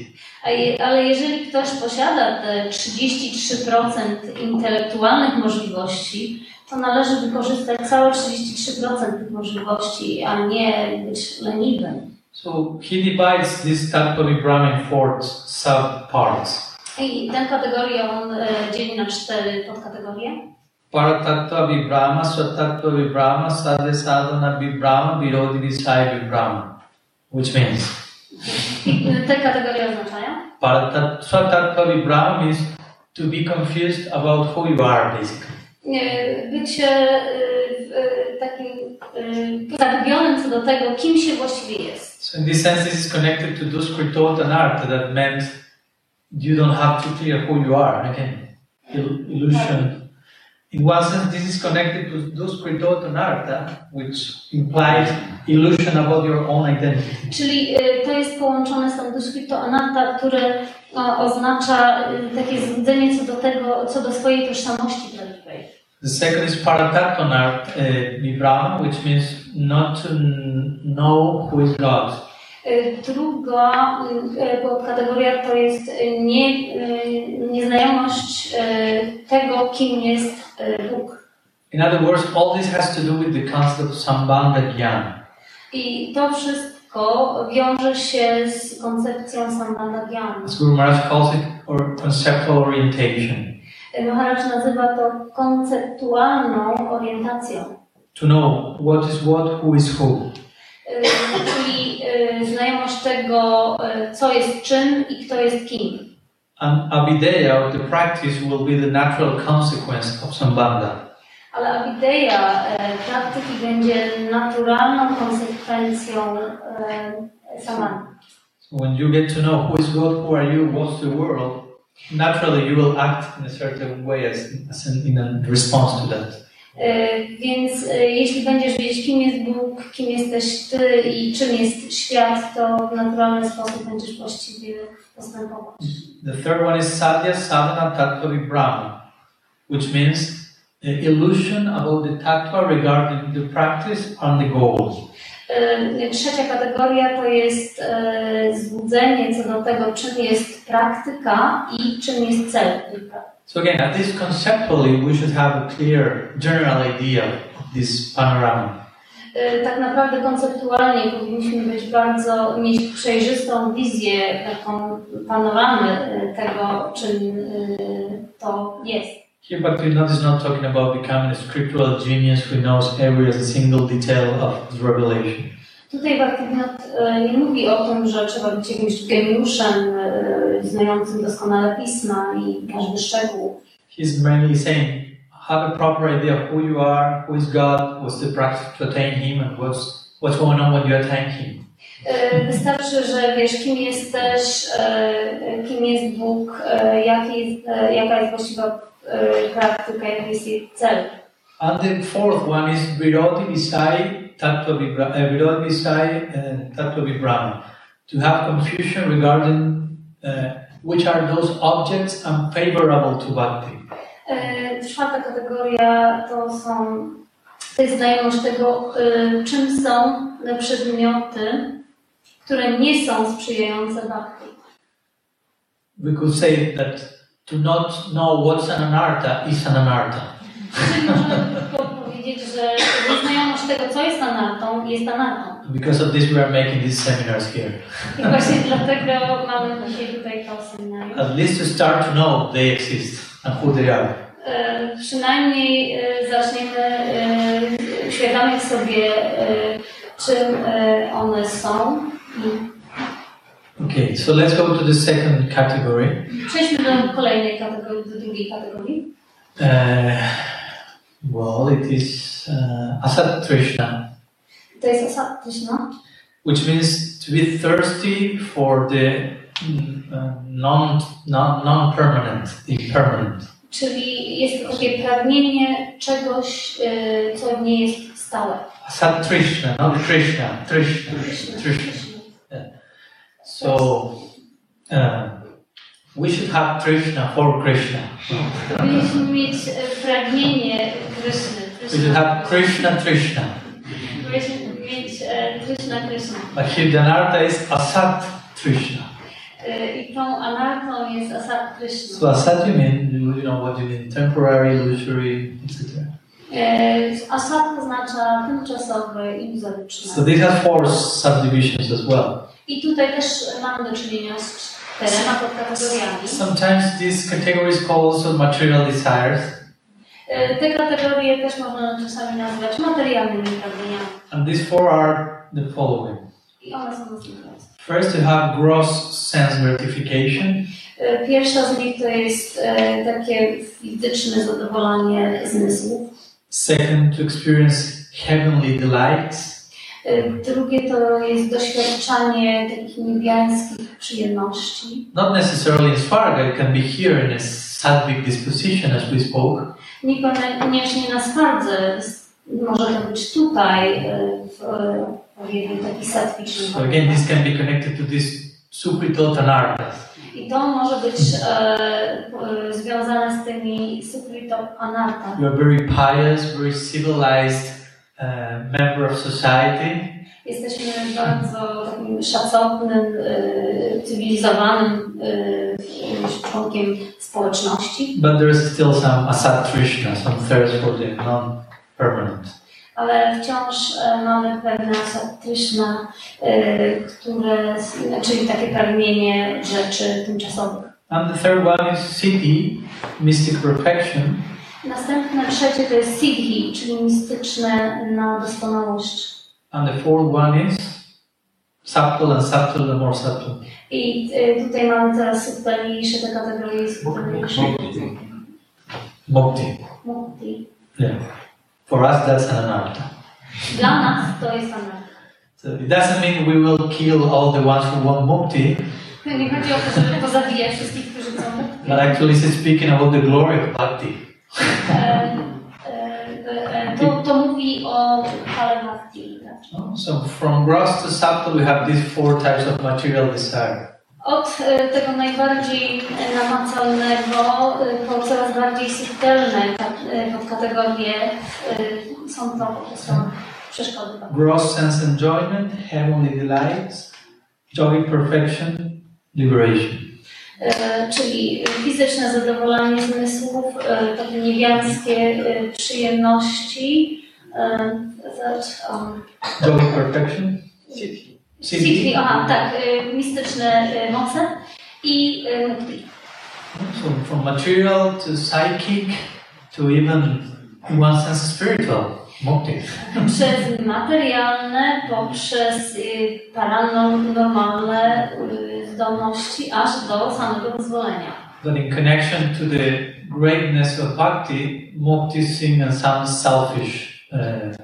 B: Ale jeżeli ktoś posiada te 33% intelektualnych możliwości, to należy wykorzystać całe 33% tych możliwości, a nie być leniwym.
A: So he divides this Tattva Vibram in four subparts.
B: I tę kategorię on e, dzieli na cztery podkategorie.
A: Paratattva Vibrama, Swatattva Vibrama, Sadhya Sadhana Vibrama, Virodhi Visaya Vibrama. Which means,
B: te kategorie oznaczają
A: Swatattva Vibrama means to be confused about who you are, basically.
B: bycie w, takim zagubionym co do tego, kim się właściwie jest.
A: So in this sense, this is connected to Duskritot and Artha, that meant you don't have to clear who you are. Again, il- illusion. In one sense, this is connected to Duskritot and Artha, which implies illusion about your own identity.
B: Czyli y, to jest połączone z tą dyskripto anatta, które oznacza y, takie złudzenie co do tego, co do swojej tożsamości prawdziwej.
A: The second is Paratattvanart uh, Vibrama, which means not to know who is God.
B: Y, Druga y, podkategoria to jest y, nie, nieznajomość tego, kim jest Bóg.
A: In other words, all this has to do with the concept of Sambandha Jnana.
B: I to wszystko wiąże się z koncepcją Sambandhagyany.
A: As Guru Maharaj calls it, or conceptual orientation.
B: Maharaj nazywa to konceptualną orientacją.
A: To know what is what, who is who.
B: Y, czyli y, znajomość tego, y, co jest czym i kto jest kim.
A: And Avideya, or the practice, will be the natural consequence of Sambandha.
B: Ale avideya praktyki będzie naturalną konsekwencją y, samana.
A: So when you get to know who is God, who are you, what's the world, naturally you will act in a certain way as, as in, in a response to that.
B: Y, Więc y, jeśli będziesz wiedzieć, kim jest Bóg, kim jesteś Ty i czym jest świat, to w naturalny sposób będziesz właściwie postępować.
A: The third one is Sadhya Sadhana Tattva Vibrama, which means the illusion about the tattva regarding the practice and the goals.
B: Y, Trzecia kategoria to jest złudzenie co do tego, czym jest praktyka i czym jest cel tej praktyki.
A: So again, at least conceptually, we should have a clear general idea of this panorama.
B: Tak naprawdę konceptualnie powinniśmy być bardzo, mieć przejrzystą wizję, taką panoramę tego, czym to jest.
A: Here, Bhaktivinoda is not talking about becoming a scriptural genius who knows every single detail of his revelation.
B: Tutaj Bartynat e, nie mówi o tym, że trzeba być jakimś geniuszem e, znającym doskonale pisma i każdy szczegół.
A: He's mainly saying, have a proper idea of who you are, who is God, what's the practice to attain Him, and what's what's going on when you attain Him.
B: E, Wystarczy, że wiesz, kim jesteś, kim jest Bóg, jaki jest, jaka jest właściwa praktyka, jaki jest jej cel.
A: And the fourth one is Virodi Visai, Tattva Vibra- uh, Virodi Visai, and Tattva Vibrama. To have confusion regarding uh, which are those objects unfavorable to Bhakti.
B: Czwarta kategoria to są, to jest znajomość tego, czym są przedmioty, które nie są sprzyjające bhakti.
A: We could say that to not know what's an anartha is an anartha.
B: Powiedzieć, że nieznajomość tego, co jest anartą, jest anartą.
A: Because of this, we are making these seminars here.
B: I właśnie dlatego mamy dzisiaj tutaj to seminarium.
A: At least to start to know they exist and who they are.
B: E, Przynajmniej e, zaczniemy e, uświadamiać sobie, e, czym one są. I
A: Okay, so let's go to the second category.
B: Przejdźmy do kolejnej kategorii, do drugiej kategorii.
A: Uh, well, it is uh, Asat Trishna,
B: To jest asatyczna,
A: which means to be thirsty for the mm, uh, non, non, non-permanent, impermanent.
B: czyli jest to takie pragnienie czegoś, co nie jest stałe.
A: Asat Trishna, not Krishna, Trishna,
B: Krishna,
A: Trishna.
B: Krishna.
A: So uh, we should have Trishna for Krishna.
B: Powinniśmy mieć e, pragnienie Kryszny.
A: We should have Krishna Trishna.
B: Powinniśmy mieć e, Krishna Krishna.
A: But here the anartha is Asat Trishna.
B: E, I tą anartą jest asat Krishna.
A: So Asat you mean, you know what you mean, temporary, illusory, etc.
B: Asat oznacza tymczasowe i
A: So
B: iluzoryczne.
A: this has four subdivisions as well.
B: I tutaj też mamy do czynienia z.
A: Sometimes these categories call also material desires,
B: E, Te kategorie też można czasami nazwać materialnymi pragnieniami.
A: and these four are the following.
B: I one są następujące.
A: First, you have gross sense gratification.
B: Pierwsza z nich to jest e, takie fizyczne zadowolenie zmysłów.
A: Second, to experience heavenly delights.
B: E, Drugie to jest doświadczanie takich niebiańskich przyjemności.
A: Not necessarily in Svarga, it can be here in a sattvic disposition, as we spoke.
B: Niekoniecznie na swardze, może to być tutaj, e, w odpowiednim taki satwiczny.
A: So again, this can be connected to this supritot anarthas.
B: I to może być e, związane z tymi sukrito anarta.
A: You are very pious, very civilized member of society.
B: Jesteśmy bardzo takim szacownym, e, cywilizowanym e, członkiem społeczności,
A: But there is still some asat trishna, some thirst for the non-permanent.
B: ale wciąż e, mamy pewne asatryczne, które, czyli takie pragnienie rzeczy tymczasowych.
A: And the third one is siddhi, mystic perfection.
B: Następne trzecie to jest siddhi, czyli mistyczne na doskonałość.
A: And the fourth one is subtle and subtle, the more subtle.
B: I e, tutaj mamy teraz subtelniejsze te kategorie subtelniejsze.
A: Mukti.
B: Mukti.
A: Yeah. For us, that's an anartha.
B: Dla nas to jest anarcha.
A: So it doesn't mean we will kill all the ones who want mukti,
B: Nie chodzi o to, żeby pozabijać wszystkich, którzy chcą mukti.
A: but actually it's speaking about the glory of bhakti.
B: E, e, e, to, to mówi o chwale bhakti. tak?
A: No? So from gross to subtle, we have these four types of material desire.
B: Od uh, tego najbardziej namacalnego po coraz bardziej subtelne ka- podkategorie są to po prostu przeszkody.
A: Gross sense enjoyment, heavenly delights, joy perfection, liberation.
B: E, czyli fizyczne zadowolenie zmysłów, e, takie niebiańskie e, przyjemności, e, um,
A: Joy perfection?
B: Siddhi, aha, tak, mistyczne moce i e, mukti.
A: So from material to psychic to even, in one sense, spiritual. Mukti.
B: Przez materialne, poprzez y, paranormalne y, zdolności, aż do samego wyzwolenia.
A: But in connection to the greatness of bhakti, mukti as some selfish uh,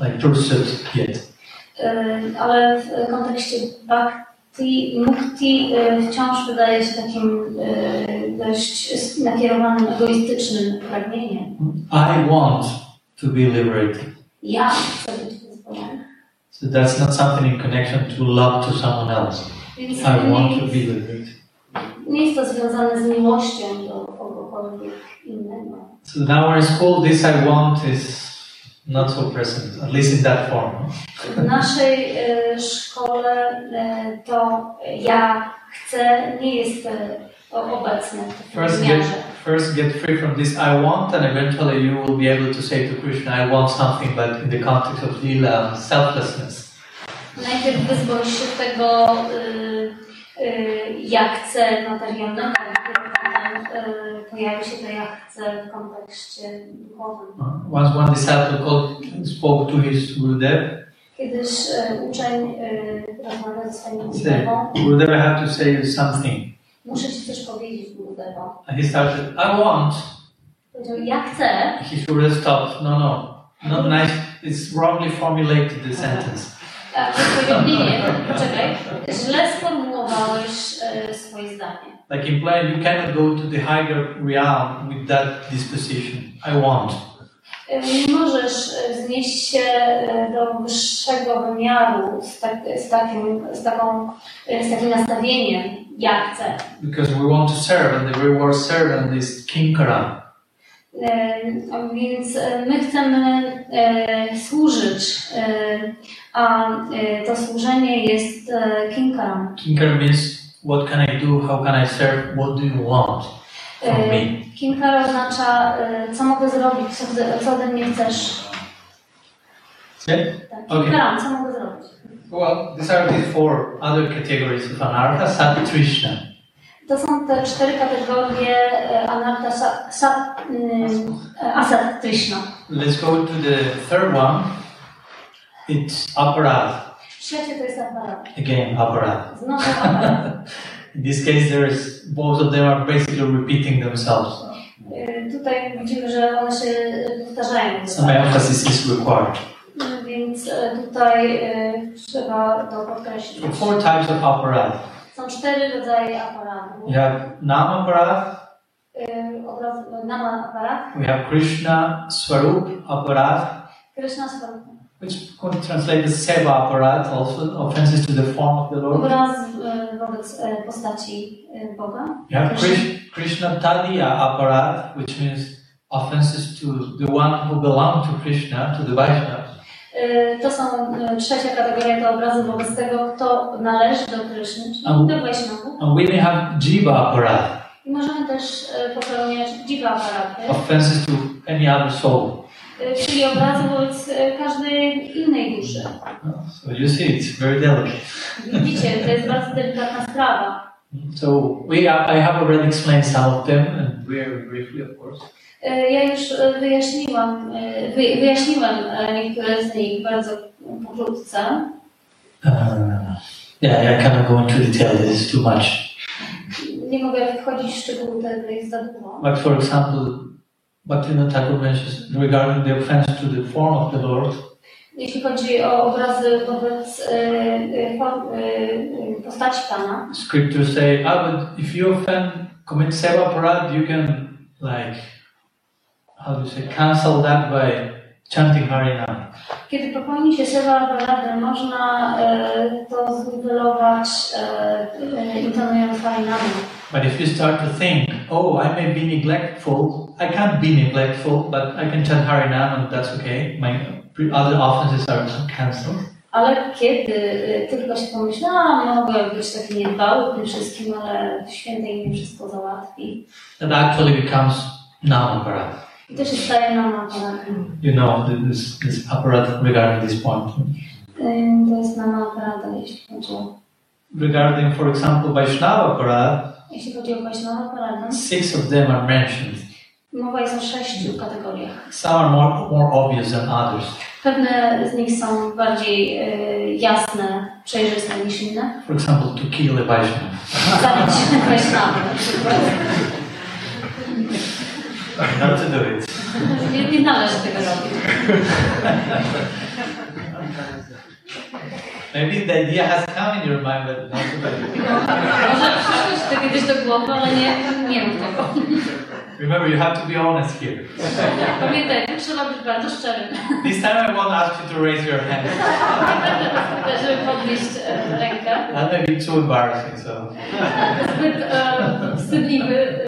A: like pursuit yet.
B: Y, Ale w kontekście bhakti, mukti wciąż wydaje się takim dość nakierowanym, egoistycznym pragnieniem.
A: I want to be liberated.
B: Ja chcę być wyzwolony.
A: So that's not something in connection to love to someone else.
B: Więc
A: I want to be liberated.
B: nie jest to związane z miłością do kogokolwiek innego.
A: So in our school, this I want is not so present, at least in that form.
B: W naszej e, szkole e, to ja chcę nie jest e, obecne w
A: First
B: wymiarze.
A: First get free from this I want, and eventually you will be able to say to Krishna, I want something, but in the context of lila selflessness.
B: Najpierw wyzwolić się tego y, y, ja chcę materialnego, a dopiero potem y, pojawi się to ja chcę w kontekście duchowym.
A: Once one disciple called, spoke to his Gurudev,
B: Kiedyś y, uczeń rozmawiał ze swoim
A: said,
B: Gurudevą,
A: Gurudev, have to say something.
B: Muszę ci coś powiedzieć Gurudewo.
A: And he started, I want.
B: Powiedział, ja chcę,
A: He should have stopped. No, no, not nice. It's wrongly formulated, the sentence.
B: powiedział, nie, nie, poczekaj, źle sformułowałeś y, swoje zdanie.
A: Like implying you cannot go to the higher realm with that disposition. I want.
B: Nie możesz e, znieść się e, do wyższego wymiaru z, tak, z, takim, z, taką, e, z takim nastawieniem, ja chcę.
A: Because we want to serve, and the reward servant is Kinkara.
B: E, Więc e, my chcemy e, służyć, e, a e, to służenie jest e, kinkaram.
A: Kinkara means what can I do, how can I serve, what do you want from me?
B: Kinkara oznacza, co mogę zrobić, co, co ode mnie chcesz.
A: Yeah?
B: Tak,
A: Okay.
B: kinkaram, co mogę zrobić.
A: Well, these are the four other categories of anartha, sat, trishna.
B: To są te cztery kategorie anarta, sa, sa, e, asat, trishna.
A: Let's go to the third one. It's aparadh.
B: Trzecie to jest aparat.
A: Again.
B: Znowu aparat.
A: In this case, there is both of them are basically repeating themselves.
B: Tutaj widzimy, że one się powtarzają.
A: Some emphasis is required.
B: E, Więc tutaj e, trzeba to podkreślić.
A: There are four types of aparadh.
B: Są cztery rodzaje aparatów.
A: We have
B: E, Obraz, nama aparat,
A: we have Krishna Swarup aparadh,
B: Krishna Swarup.
A: which could translate as seva aparadh, also offenses to the form of the Lord.
B: Obraz wobec postaci Boga.
A: You have Krish, Krishna Tadiya aparadh, which means offenses to the one who belong to Krishna, to the Vaishnavas.
B: E, To są e, trzecia kategoria, to obrazy wobec tego, kto należy do Kryszny, czyli do Wajśnawów.
A: And we may have Jiva aparadh,
B: I możemy też e, popełniać dziwa aparaty,
A: offenses to any other soul.
B: czyli obrazy wobec każdej innej duszy.
A: So you see, it's very delicate.
B: Widzicie, to jest bardzo delikatna sprawa.
A: So we, I have already explained some of them, and very briefly, of course.
B: E, Ja już e, wyjaśniłam, e, wy- wyjaśniłem e, niektóre z nich bardzo pokrótce.
A: Uh, yeah, I cannot go into detail. This is too much.
B: Nie mogę wchodzić w szczegóły, to jest za dużo.
A: But for example, Bhaktivinoda Thakur mentions regarding the offense to the form of the Lord.
B: Jeśli chodzi o obrazy wobec e, e, postaci Pana,
A: Scriptures say, ah, but if you offend, commit seva parad, you can like, how do you say, cancel that by chanting Harinam.
B: kiedy popełni się sewa aparatem, można e, to zniwelować e, intonując Harinamy.
A: But if you start to think, oh, I may be neglectful, I can't be neglectful, but I can chant Harinam and that's okay. My other offenses are cancelled.
B: Ale kiedy tylko się pomyśla, a mogę być taki niedbały w tym wszystkim, ale świętej mi wszystko załatwi.
A: That actually becomes nam-aparat.
B: Aparatem.
A: You know, this, this aparat regarding this point.
B: To jest nam aparata, jeśli chodzi o,
A: Regarding, for example, Vaishnava aparat,
B: jeśli chodzi o Wajśnawa aparatem.
A: six of them are mentioned.
B: Mowa jest o sześciu kategoriach.
A: Some are more, more obvious than others.
B: Pewne z nich są bardziej e, jasne, przejrzyste niż inne.
A: For example, to kill a Vaishnava.
B: Zabić Wajsznawę na przykład.
A: Not to do it.
B: Nie, nie należy tego robić.
A: Maybe the idea has come in your mind, but not to do it.
B: Może przyszło ci to kiedyś do głowy, ale nie, nie mów tego.
A: Remember, you have to be honest here.
B: Pamiętaj, trzeba być bardzo szczerym.
A: This time I won't ask you to raise your hand.
B: Żeby podnieść rękę.
A: That may be too embarrassing, so.
B: Zbyt e, wstydliwy,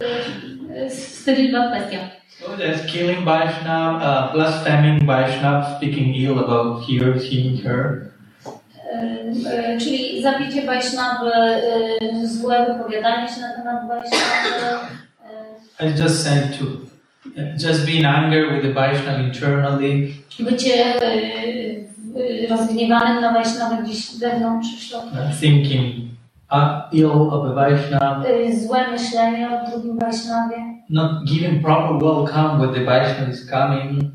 B: e, wstydliwa kwestia.
A: So there's killing Vaishnava, uh, blaspheming Vaishnava, speaking ill about here, him, her.
B: E, e, Czyli zabicie Wajsznawy, e, złe wypowiadanie się na temat e,
A: I just said to just be in anger with the Vaishnava internally,
B: Bycie e, e, rozgniewanym na Wajsznawę gdzieś wewnątrz w środku.
A: uh, thinking uh, ill of a Vaishnava,
B: E, Złe myślenie o drugim Wajsznawie.
A: Not giving proper welcome when the Vaishnava is coming,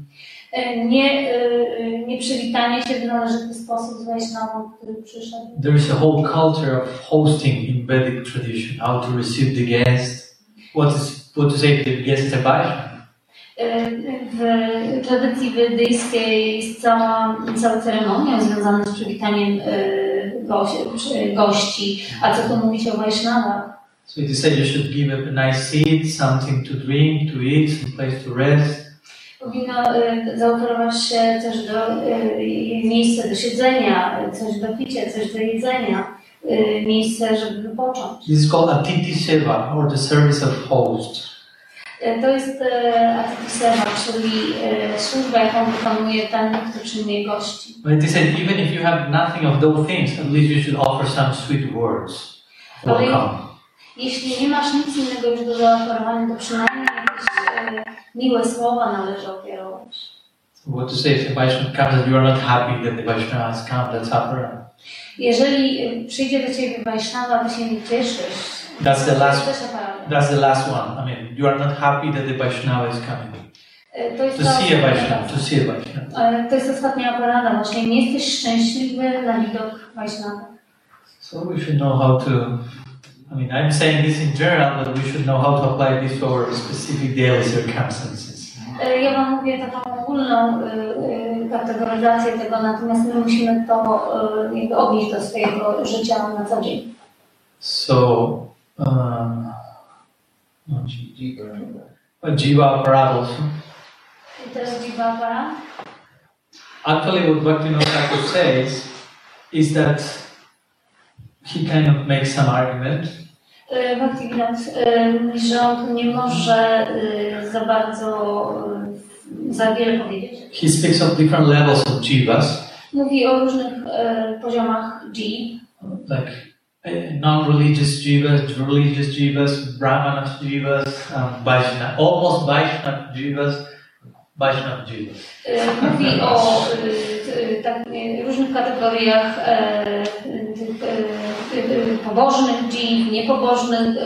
B: E, Nie, e, e, nie przywitanie się w należyty sposób z Wajsznawą, który przyszedł.
A: There is a whole culture of hosting in Vedic tradition, how to receive the guest, what is what to say if the guest is a Vaishnava.
B: E, W tradycji wedyjskiej jest cała, cała ceremonia związana z przywitaniem gości, gości. A co tu mówić o Wajsznawach?
A: So is said you should give up a nice seat, something to drink, to eat, some place to rest.
B: Powinno e, zaoferować się coś do, e, miejsce do siedzenia, coś do picia, coś do jedzenia, e, miejsce, żeby wypocząć.
A: This is called Atiti Seva or the service of host.
B: To jest e, atipisema, czyli służba, jaką wykonuje ten, kto przyjmuje gości.
A: But is said even if you have nothing of those things, at least you should offer some sweet words. Welcome.
B: Jeśli nie masz nic innego już do zaoferowania, to przynajmniej jakieś e, miłe słowa należy ofiarować.
A: What to say if a Vaishnava comes and you are not happy that the Vaishnava has come, that's opera.
B: Jeżeli e, przyjdzie do ciebie Wajsznawa, ty się nie cieszysz.
A: That's the
B: to
A: last that's the last one. I mean you are not happy that the Vaishnava is coming.
B: To jest
A: To see a
B: ostatnia
A: Vaishnava, to see a Vaishnava.
B: To jest ostatnia aparada właśnie. Nie jesteś szczęśliwy na widok Wajsznawa.
A: So we should know how to I mean I'm saying this in general, but we should know how to apply this to our specific daily circumstances.
B: Ja Wam mówię taką ogólną kategoryzację tego, natomiast my musimy to jakby odnieść do swojego życia na co dzień.
A: So eh, um, no, Jiva Aparad also.
B: I teraz dziwa aparat.
A: Actually, what Bhaktivinoda Thakur says is that he kind of makes some argument.
B: E, Bhaktivinoda e, on tu nie może e, za bardzo, e, za wiele powiedzieć.
A: He speaks of different levels of jivas,
B: Mówi o różnych e, poziomach G,
A: like non-religious jivas, religious jivas, brahmanas jivas, um, Vaishnava, almost Vaishnava jivas,
B: E, Mówi o tak, różnych kategoriach pobożnych dziw, niepobożnych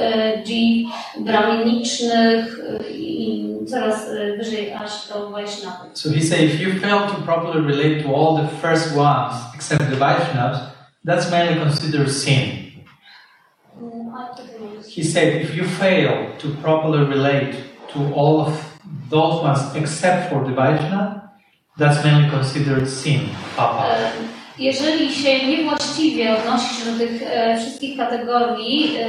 B: dziw, brahminicznych i coraz wyżej aż do Vaishnavy.
A: So he said, if you fail to properly relate to all the first ones, except the Vaishnavas, that's mainly considered sin.
B: Mm, a co ty mówisz?
A: He said, if you fail to properly relate to all of those ones except for the Vaishnava, that's mainly considered sin, papa.
B: E, Jeżeli się niewłaściwie odnosisz do tych e, wszystkich kategorii, e,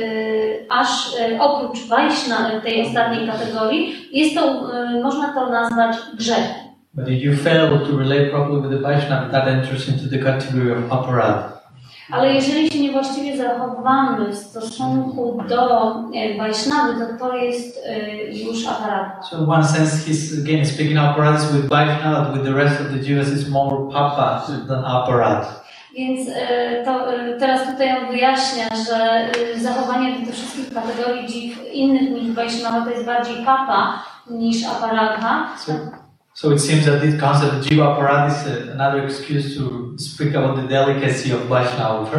B: aż e, oprócz Wajśna, tej ostatniej kategorii, jest to, e, można to nazwać grzechem.
A: But if you fail to relate properly with the Vaishnava, that enters into the category of aparad.
B: Ale jeżeli się niewłaściwie zachowamy w stosunku do e, Wajsznawy, to to jest e, już aparat.
A: So in one sense, he's again speaking aparadis with Vaishnava, with the rest of the Jivas is more papa than aparad.
B: Więc e, to, teraz tutaj on wyjaśnia, że zachowanie do tych wszystkich kategorii dziw innych niż Wajsznawa to jest bardziej papa niż aparatha.
A: So, so it seems that this concept of Jiva is another excuse to speak about the delicacy of Vaishnava.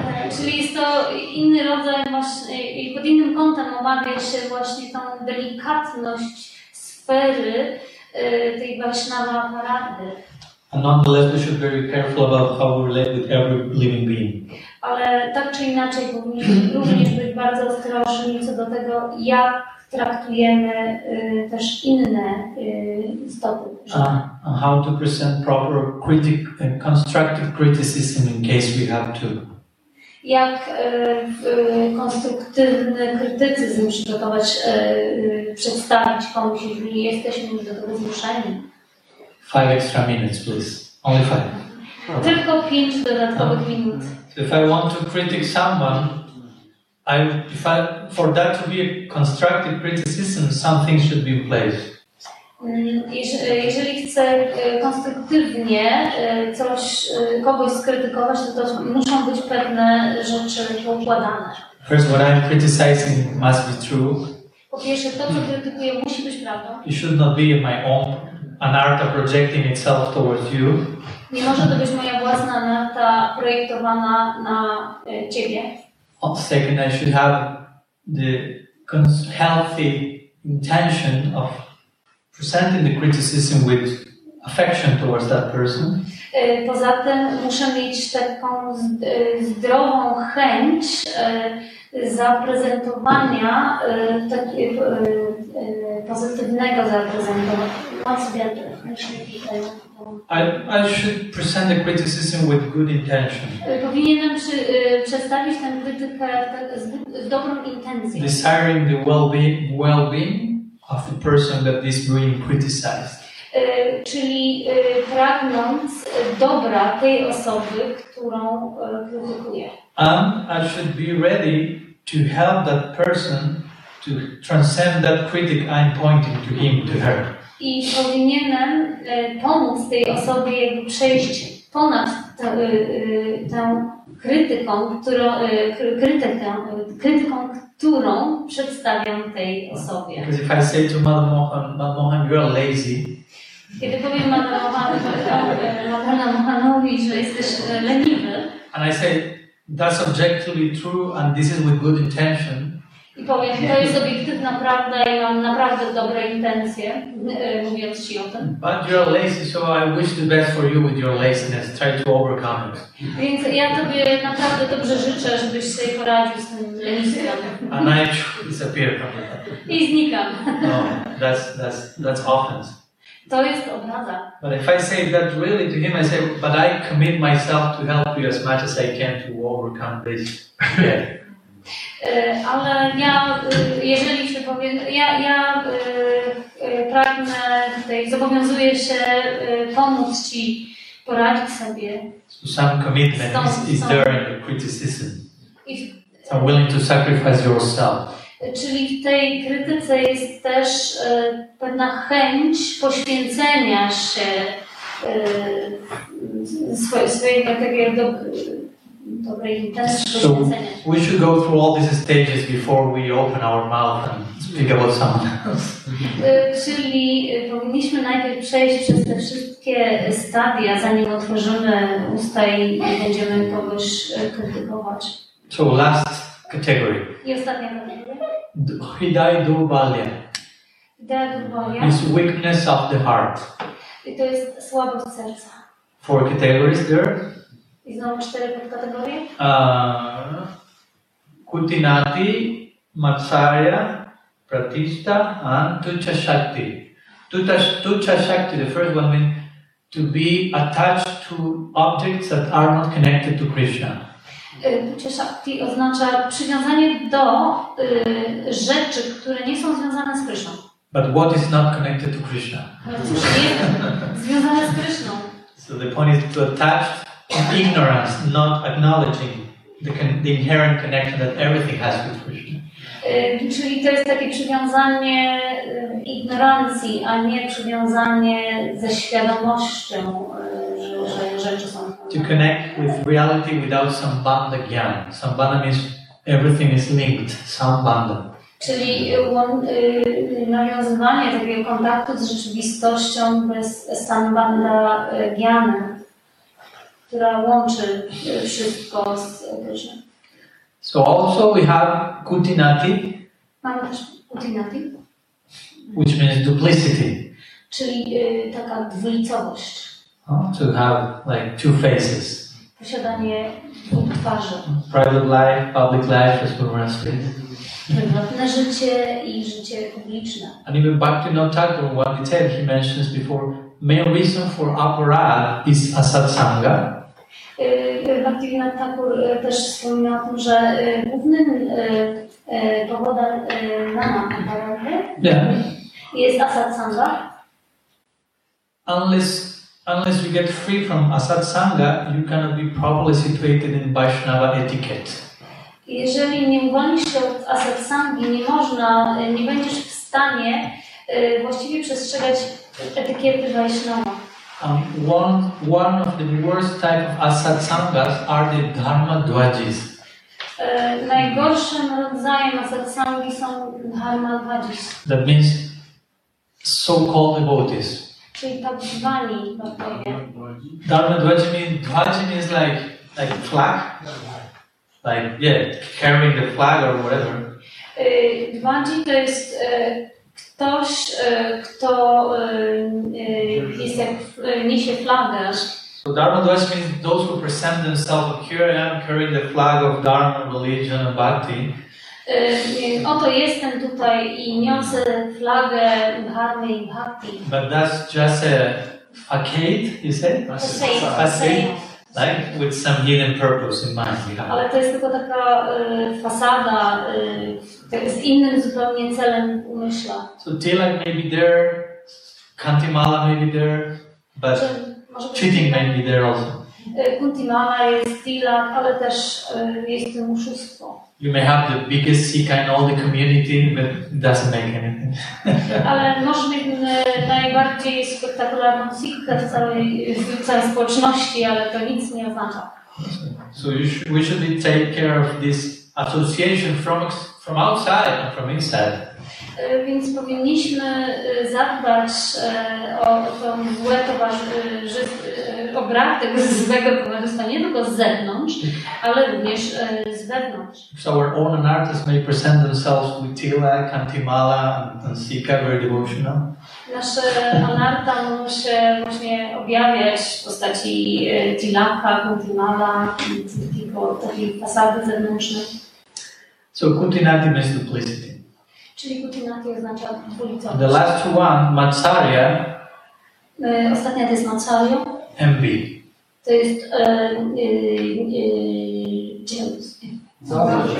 B: E, Czyli jest to inny rodzaj właśnie, pod innym kątem omawia się właśnie tą delikatność sfery e, tej Vaishnava parady.
A: And nonetheless, we should be very careful about how we relate with every living being.
B: Ale tak czy inaczej powinniśmy również być bardzo ostrożni co do tego, jak traktujemy y, też inne y, stopy.
A: Uh, how to present proper critic and constructive criticism in case we have to.
B: Jak y, konstruktywny krytycyzm przygotować, y, y, przedstawić komuś, jeżeli jesteśmy już do tego zmuszeni.
A: Five extra minutes, please. Only five.
B: Tylko pięć dodatkowych minut.
A: If I want to critique someone, I, if I, for that to be a constructive criticism, some things should be in place.
B: Mm, jeż- Jeżeli chcę y, konstruktywnie y, coś, kogoś skrytykować, to, to muszą być pewne rzeczy poukładane.
A: First, what I'm criticizing must be true.
B: Po pierwsze, to, co krytykuję, musi być prawdą.
A: It should not be my own anarta projecting itself towards you.
B: Nie może to być moja własna narta projektowana na ciebie.
A: Second, I should have the healthy intention of presenting the criticism with affection towards that person.
B: Poza tym muszę mieć taką zdrową chęć zaprezentowania y, taki, y, y, pozytywnego zaprezentowania.
A: I, I should present the criticism with good intention,
B: Y, Powinienem przy, y, przedstawić tę krytykę tak, z, z dobrą intencją.
A: desiring the well-being, well-being of the person that is being criticized.
B: Y, Czyli y, pragnąc dobra tej osoby, którą krytykuję.
A: And I should be ready to help that person to transcend that critic I'm pointing to him, to her.
B: I powinienem y, pomóc tej osobie jakby przejść ponad tę, y, y, tę krytyką, którą, kry- krytykę, krytyką, którą przedstawiam tej osobie.
A: Because if I say to Madam Mohan, Madam Mohan, you are lazy,
B: Kiedy powiem Madana Mohan- że jesteś leniwy
A: and I say that's objectively true and this is with good intention,
B: i powiem, to jest obiektywna prawda i mam naprawdę dobre intencje, y, mówiąc Ci o tym.
A: but you're lazy, so I wish the best for you with your laziness. Try to overcome it.
B: Więc ja Tobie naprawdę dobrze życzę, żebyś sobie poradził z tym lenistwem.
A: And I disappear from it.
B: I znikam.
A: No, that's that's that's offense.
B: To jest obraza.
A: But if I say that really to him, I say, but I commit myself to help you as much as I can to overcome this.
B: E, Ale ja, e, jeżeli się powiem, ja, ja e, e, pragnę tutaj, zobowiązuję się pomóc Ci poradzić sobie.
A: So some commitment is, is there in the criticism.
B: W,
A: I'm willing to sacrifice yourself.
B: czyli w tej krytyce jest też pewna chęć poświęcenia się swojej, swojej takiej do, dobrej intencji
A: So
B: poświęcenia
A: we should go through all these stages before we open our mouth and speak about someone else.
B: Y, Czyli y, powinniśmy najpierw przejść przez te wszystkie stadia, zanim otworzymy usta i będziemy kogoś y, krytykować.
A: So last category,
B: I ostatnia kategoria.
A: D- Hridaya Durbalya
B: Idea durbalia.
A: is weakness of the heart.
B: I to jest słabość serca.
A: Four categories there.
B: I znowu cztery podkategorie.
A: Kutinati, Matsarya, Pratishta, and Tucha Shakti. Tucha, Tucha Shakti, the first one means to be attached to objects that are not connected to Krishna.
B: Tuccia Shakti oznacza przywiązanie do y, rzeczy, które nie są związane z Kryszną.
A: But what is not connected to Krishna?
B: Ale cóż jest związane z Kryszną?
A: So the point is to attach ignorance, not acknowledging the, the inherent connection that everything has with Krishna.
B: Czyli to jest takie przywiązanie ignorancji, a nie przywiązanie ze świadomością, że, że rzeczy są.
A: To connect with reality without sambandha gyan. Sambandha means everything is linked, sambandha.
B: Czyli y, nawiązywanie takiego kontaktu z rzeczywistością bez sambandha gyany, która łączy y, wszystko z Kryszną.
A: So also we have Kutinati,
B: Mamy też utinati.
A: which means duplicity.
B: czyli y, taka dwulicowość,
A: huh? To have like two faces.
B: posiadanie dwóch twarzy.
A: Private life, public life, as we were saying.
B: Prywatne życie i życie publiczne.
A: And even Bhaktivinoda Thakur, one detail he mentions before, main reason for aparad is asatsanga.
B: Y, Bhaktivinoda Thakur y, też wspomina o tym, że y, głównym y, y, powodem y, nana
A: Yeah.
B: jest asatsanga.
A: Unless unless you get free from asatsanga, you cannot be properly situated in Vaishnava etiquette.
B: Jeżeli nie uwolnisz się od asatsangi, nie można, y, nie będziesz w stanie y, właściwie przestrzegać etykiety Vaishnava.
A: Um, one one of the worst type of asatsangas are the dharma dwajis.
B: E, Najgorszym rodzajem asatsangi są dharma
A: That means so-called devotees.
B: czyli tak zwani.
A: Dharma dwaji means dwaji means like like flag, like yeah, carrying the flag or whatever.
B: E, Dwadzi to jest e, ktoś, e, kto e, e, jest jak, niesie flagę.
A: So Dharma dwaji means those who present themselves. Here I am carrying the flag of Dharma, religion, and bhakti.
B: Oto jestem tutaj i niosę flagę dharmy i bhakti.
A: But that's just a facade, you say? Facade,
B: fasadę.
A: like with some hidden purpose in mind.
B: Ale to jest tylko taka fasada z innym zupełnie celem w umyśle.
A: So Tilak may be there, Kantimala may be there, but cheating may be there also.
B: E, Kuntimala jest tilak, ale też e, jest tym oszustwo.
A: You may have the biggest sika in all the community, but it doesn't make anything.
B: Ale może mieć e, najbardziej spektakularną sikkę w całej, w całej społeczności, ale to nic nie oznacza.
A: So you sh- we should take care of this association from from outside and from inside.
B: E, Więc powinniśmy e, zadbać e, o tą złe towarzystwo, obraz tego złego towarzystwa nie tylko z zewnątrz, ale również z wewnątrz.
A: So our own artists may present themselves with Tilak, Kantimala, and, and Sika, very devotional.
B: Nasze anarta mogą się właśnie objawiać w postaci tilaka, kuntimala, takiego, takiej fasady zewnętrznej.
A: So Kutinati means duplicity.
B: Czyli kutinati oznacza
A: The
B: dwulicowość.
A: last one, Matsarya,
B: E, Ostatnia to jest macario.
A: envy.
B: To jest e, e, e, jealous.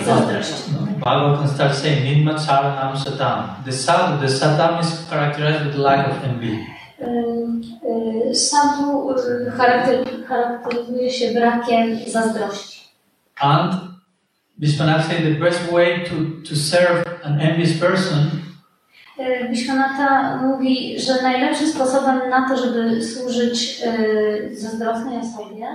B: zazdrość.
A: Bhagavatam starts saying, Ninmatsara nam satam. The sadhu, the satam is characterized with lack of envy.
B: E, Sadhu charakter, charakteryzuje się brakiem zazdrości.
A: And Vishwanath said the best way to, to serve an envious person
B: E, Vishwanatha mówi, że najlepszym sposobem na to, żeby służyć e, zazdrosnej osobie,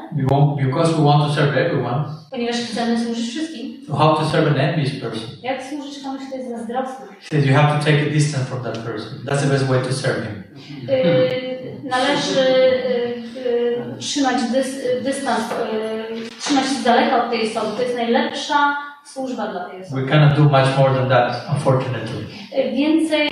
A: because we want to serve everyone,
B: ponieważ chcemy służyć wszystkim,
A: so how to serve an envious person?
B: jak służyć komuś, kto jest zazdrosny?
A: He said you have to take a distance from that person. That's the best way to serve him.
B: E, Należy e, e, trzymać dys, dystans, e, trzymać się z daleka od tej osoby. To jest najlepsza służba dla tej osoby.
A: We cannot do much more than that, unfortunately.
B: Więcej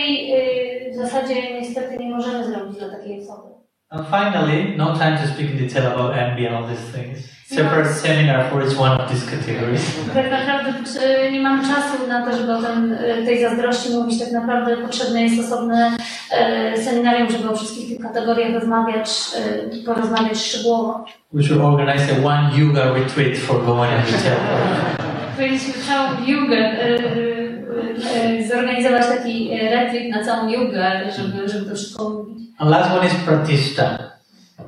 B: w zasadzie niestety nie możemy zrobić dla takiej osoby.
A: And finally, no time to speak in detail about envy and all these things. Separate seminar for each one of these categories.
B: Tak naprawdę e, nie mam czasu na to, żeby o tym, e, tej zazdrości mówić. Tak naprawdę potrzebne jest osobne e, seminarium, żeby o wszystkich tych kategoriach rozmawiać, porozmawiać szczegółowo.
A: We should organize a one yoga retreat for in detail.
B: Powinniśmy całą jugę, zorganizować taki retreat na całą jugę, żeby, żeby to wszystko mówić.
A: And last one is pratishta.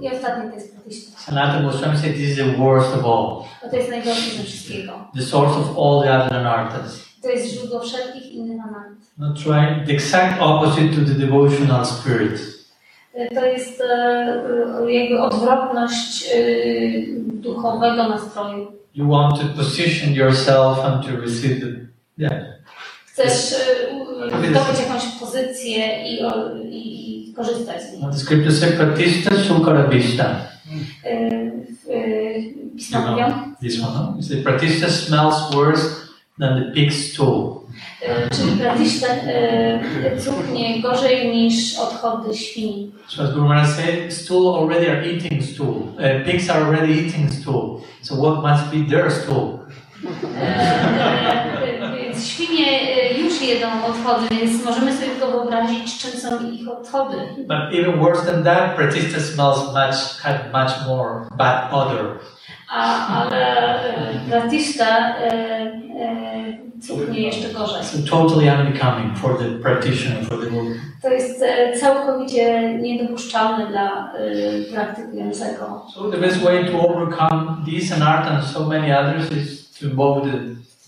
B: I ostatni to jest praktyczny.
A: Sanatana Goswami said this is the worst of all,
B: Bo to jest najgorsze ze wszystkiego.
A: the source of all the other anarthas.
B: To jest źródło wszelkich innych analiz.
A: Not trying the exact opposite to the devotional spirit.
B: E, To jest e, e, jakby odwrotność e, duchowego nastroju.
A: You want to position yourself and to receive the yeah.
B: Chcesz e, zdobyć jakąś pozycję i, i i korzystać z.
A: And the scripture says pratishta
B: mówią,
A: This one, no? It says pratishta smells worse than the pig's stool.
B: E, Czyli Pratishta e, cuchnie gorzej niż odchody świni.
A: So as Guru Maharaj said, stool already are eating stool. Uh, pigs are already eating stool. So what must be their stool?
B: Świnie e, już jedzą odchody, więc możemy sobie tylko wyobrazić, czym są ich odchody.
A: But even worse than that, Pratishta smells much, had much more bad odor.
B: A, ale e, Pratishta e, e, cuchnie jeszcze gorzej.
A: So totally unbecoming for the practitioner, for the guru.
B: To jest e, całkowicie niedopuszczalne dla e, praktykującego.
A: So the best way to overcome these and art and so many others is to invoke the,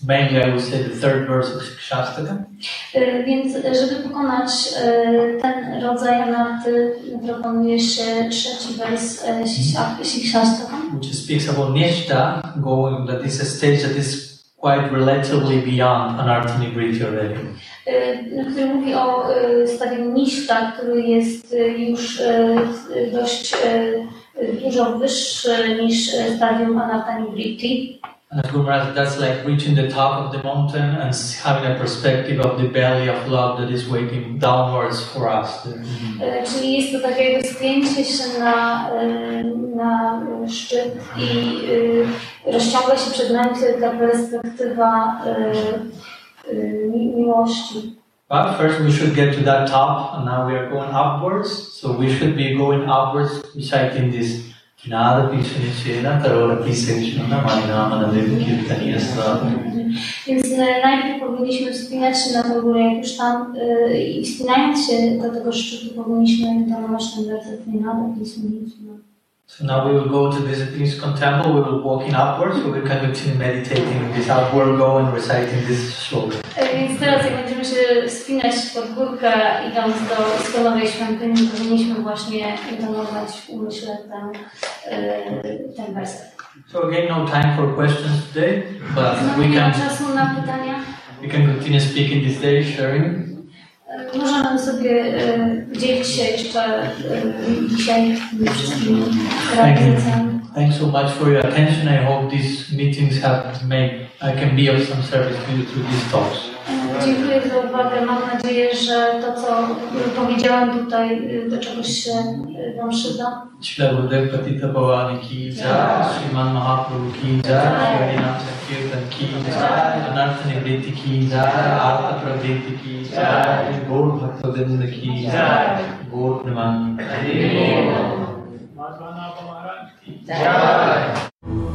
A: mainly I would say the third verse of Shastakam.
B: E, Więc, żeby pokonać e, ten rodzaj anarty, proponuje się trzeci wers e, Shikshastakam,
A: which speaks about Nishta going that is a stage that is quite relatively beyond anartha nibriti already.
B: który mówi o stadium Nishta, który jest już dość dużo wyższy niż stadium Anartha Nibriti.
A: And as Guru Maharaj, that's like reaching the top of the mountain and having a perspective of the belly of love that is waiting downwards for us.
B: E, mm-hmm. uh, Czyli jest to tak jakby spięcie się na, na szczyt i rozciąga się przed nami ta perspektywa mi- miłości.
A: But first we should get to that top and now we are going upwards. So we should be going upwards reciting this Nada Pishanichena Karora Piseshana Maninamana Devi Kirtaniya Swadha.
B: Więc najpierw powinniśmy wspinać się na górę, jak już tam i wspinając się do tego szczytu powinniśmy ten werset Nada Pisanichena.
A: So now we will go to this Episcopal temple, we will walking upwards, we will continue meditating in this upward go and reciting this shloka.
B: Więc teraz jak będziemy się wspinać pod górkę, idąc do Stonowej Świątyni, powinniśmy właśnie intonować w umyśle ten, e, ten werset.
A: So again, no time for questions today, but we can
B: czasu na pytania.
A: we can continue speaking this day, sharing.
B: E, Możemy sobie e, dzielić się jeszcze dzisiaj wszystkimi realizacjami.
A: Thanks so much for your attention. I hope these meetings have made I can be of some service to you through these talks.
B: Dziękuję za uwagę. Mam nadzieję, że to, co powiedziałam tutaj, do czegoś się e, Wam przyda.
A: Shila Gurudev Patita Bhavani ki jai, Sriman Mahaprabhu ki jai, Harinam Sankirtan ki jai, Anartha Nivriti ki jai, Artha Pravritti ki jai, Gaur Bhaktavinda ki jai, Gaur Premanandi.
C: Madhvana Maharaj ki jai.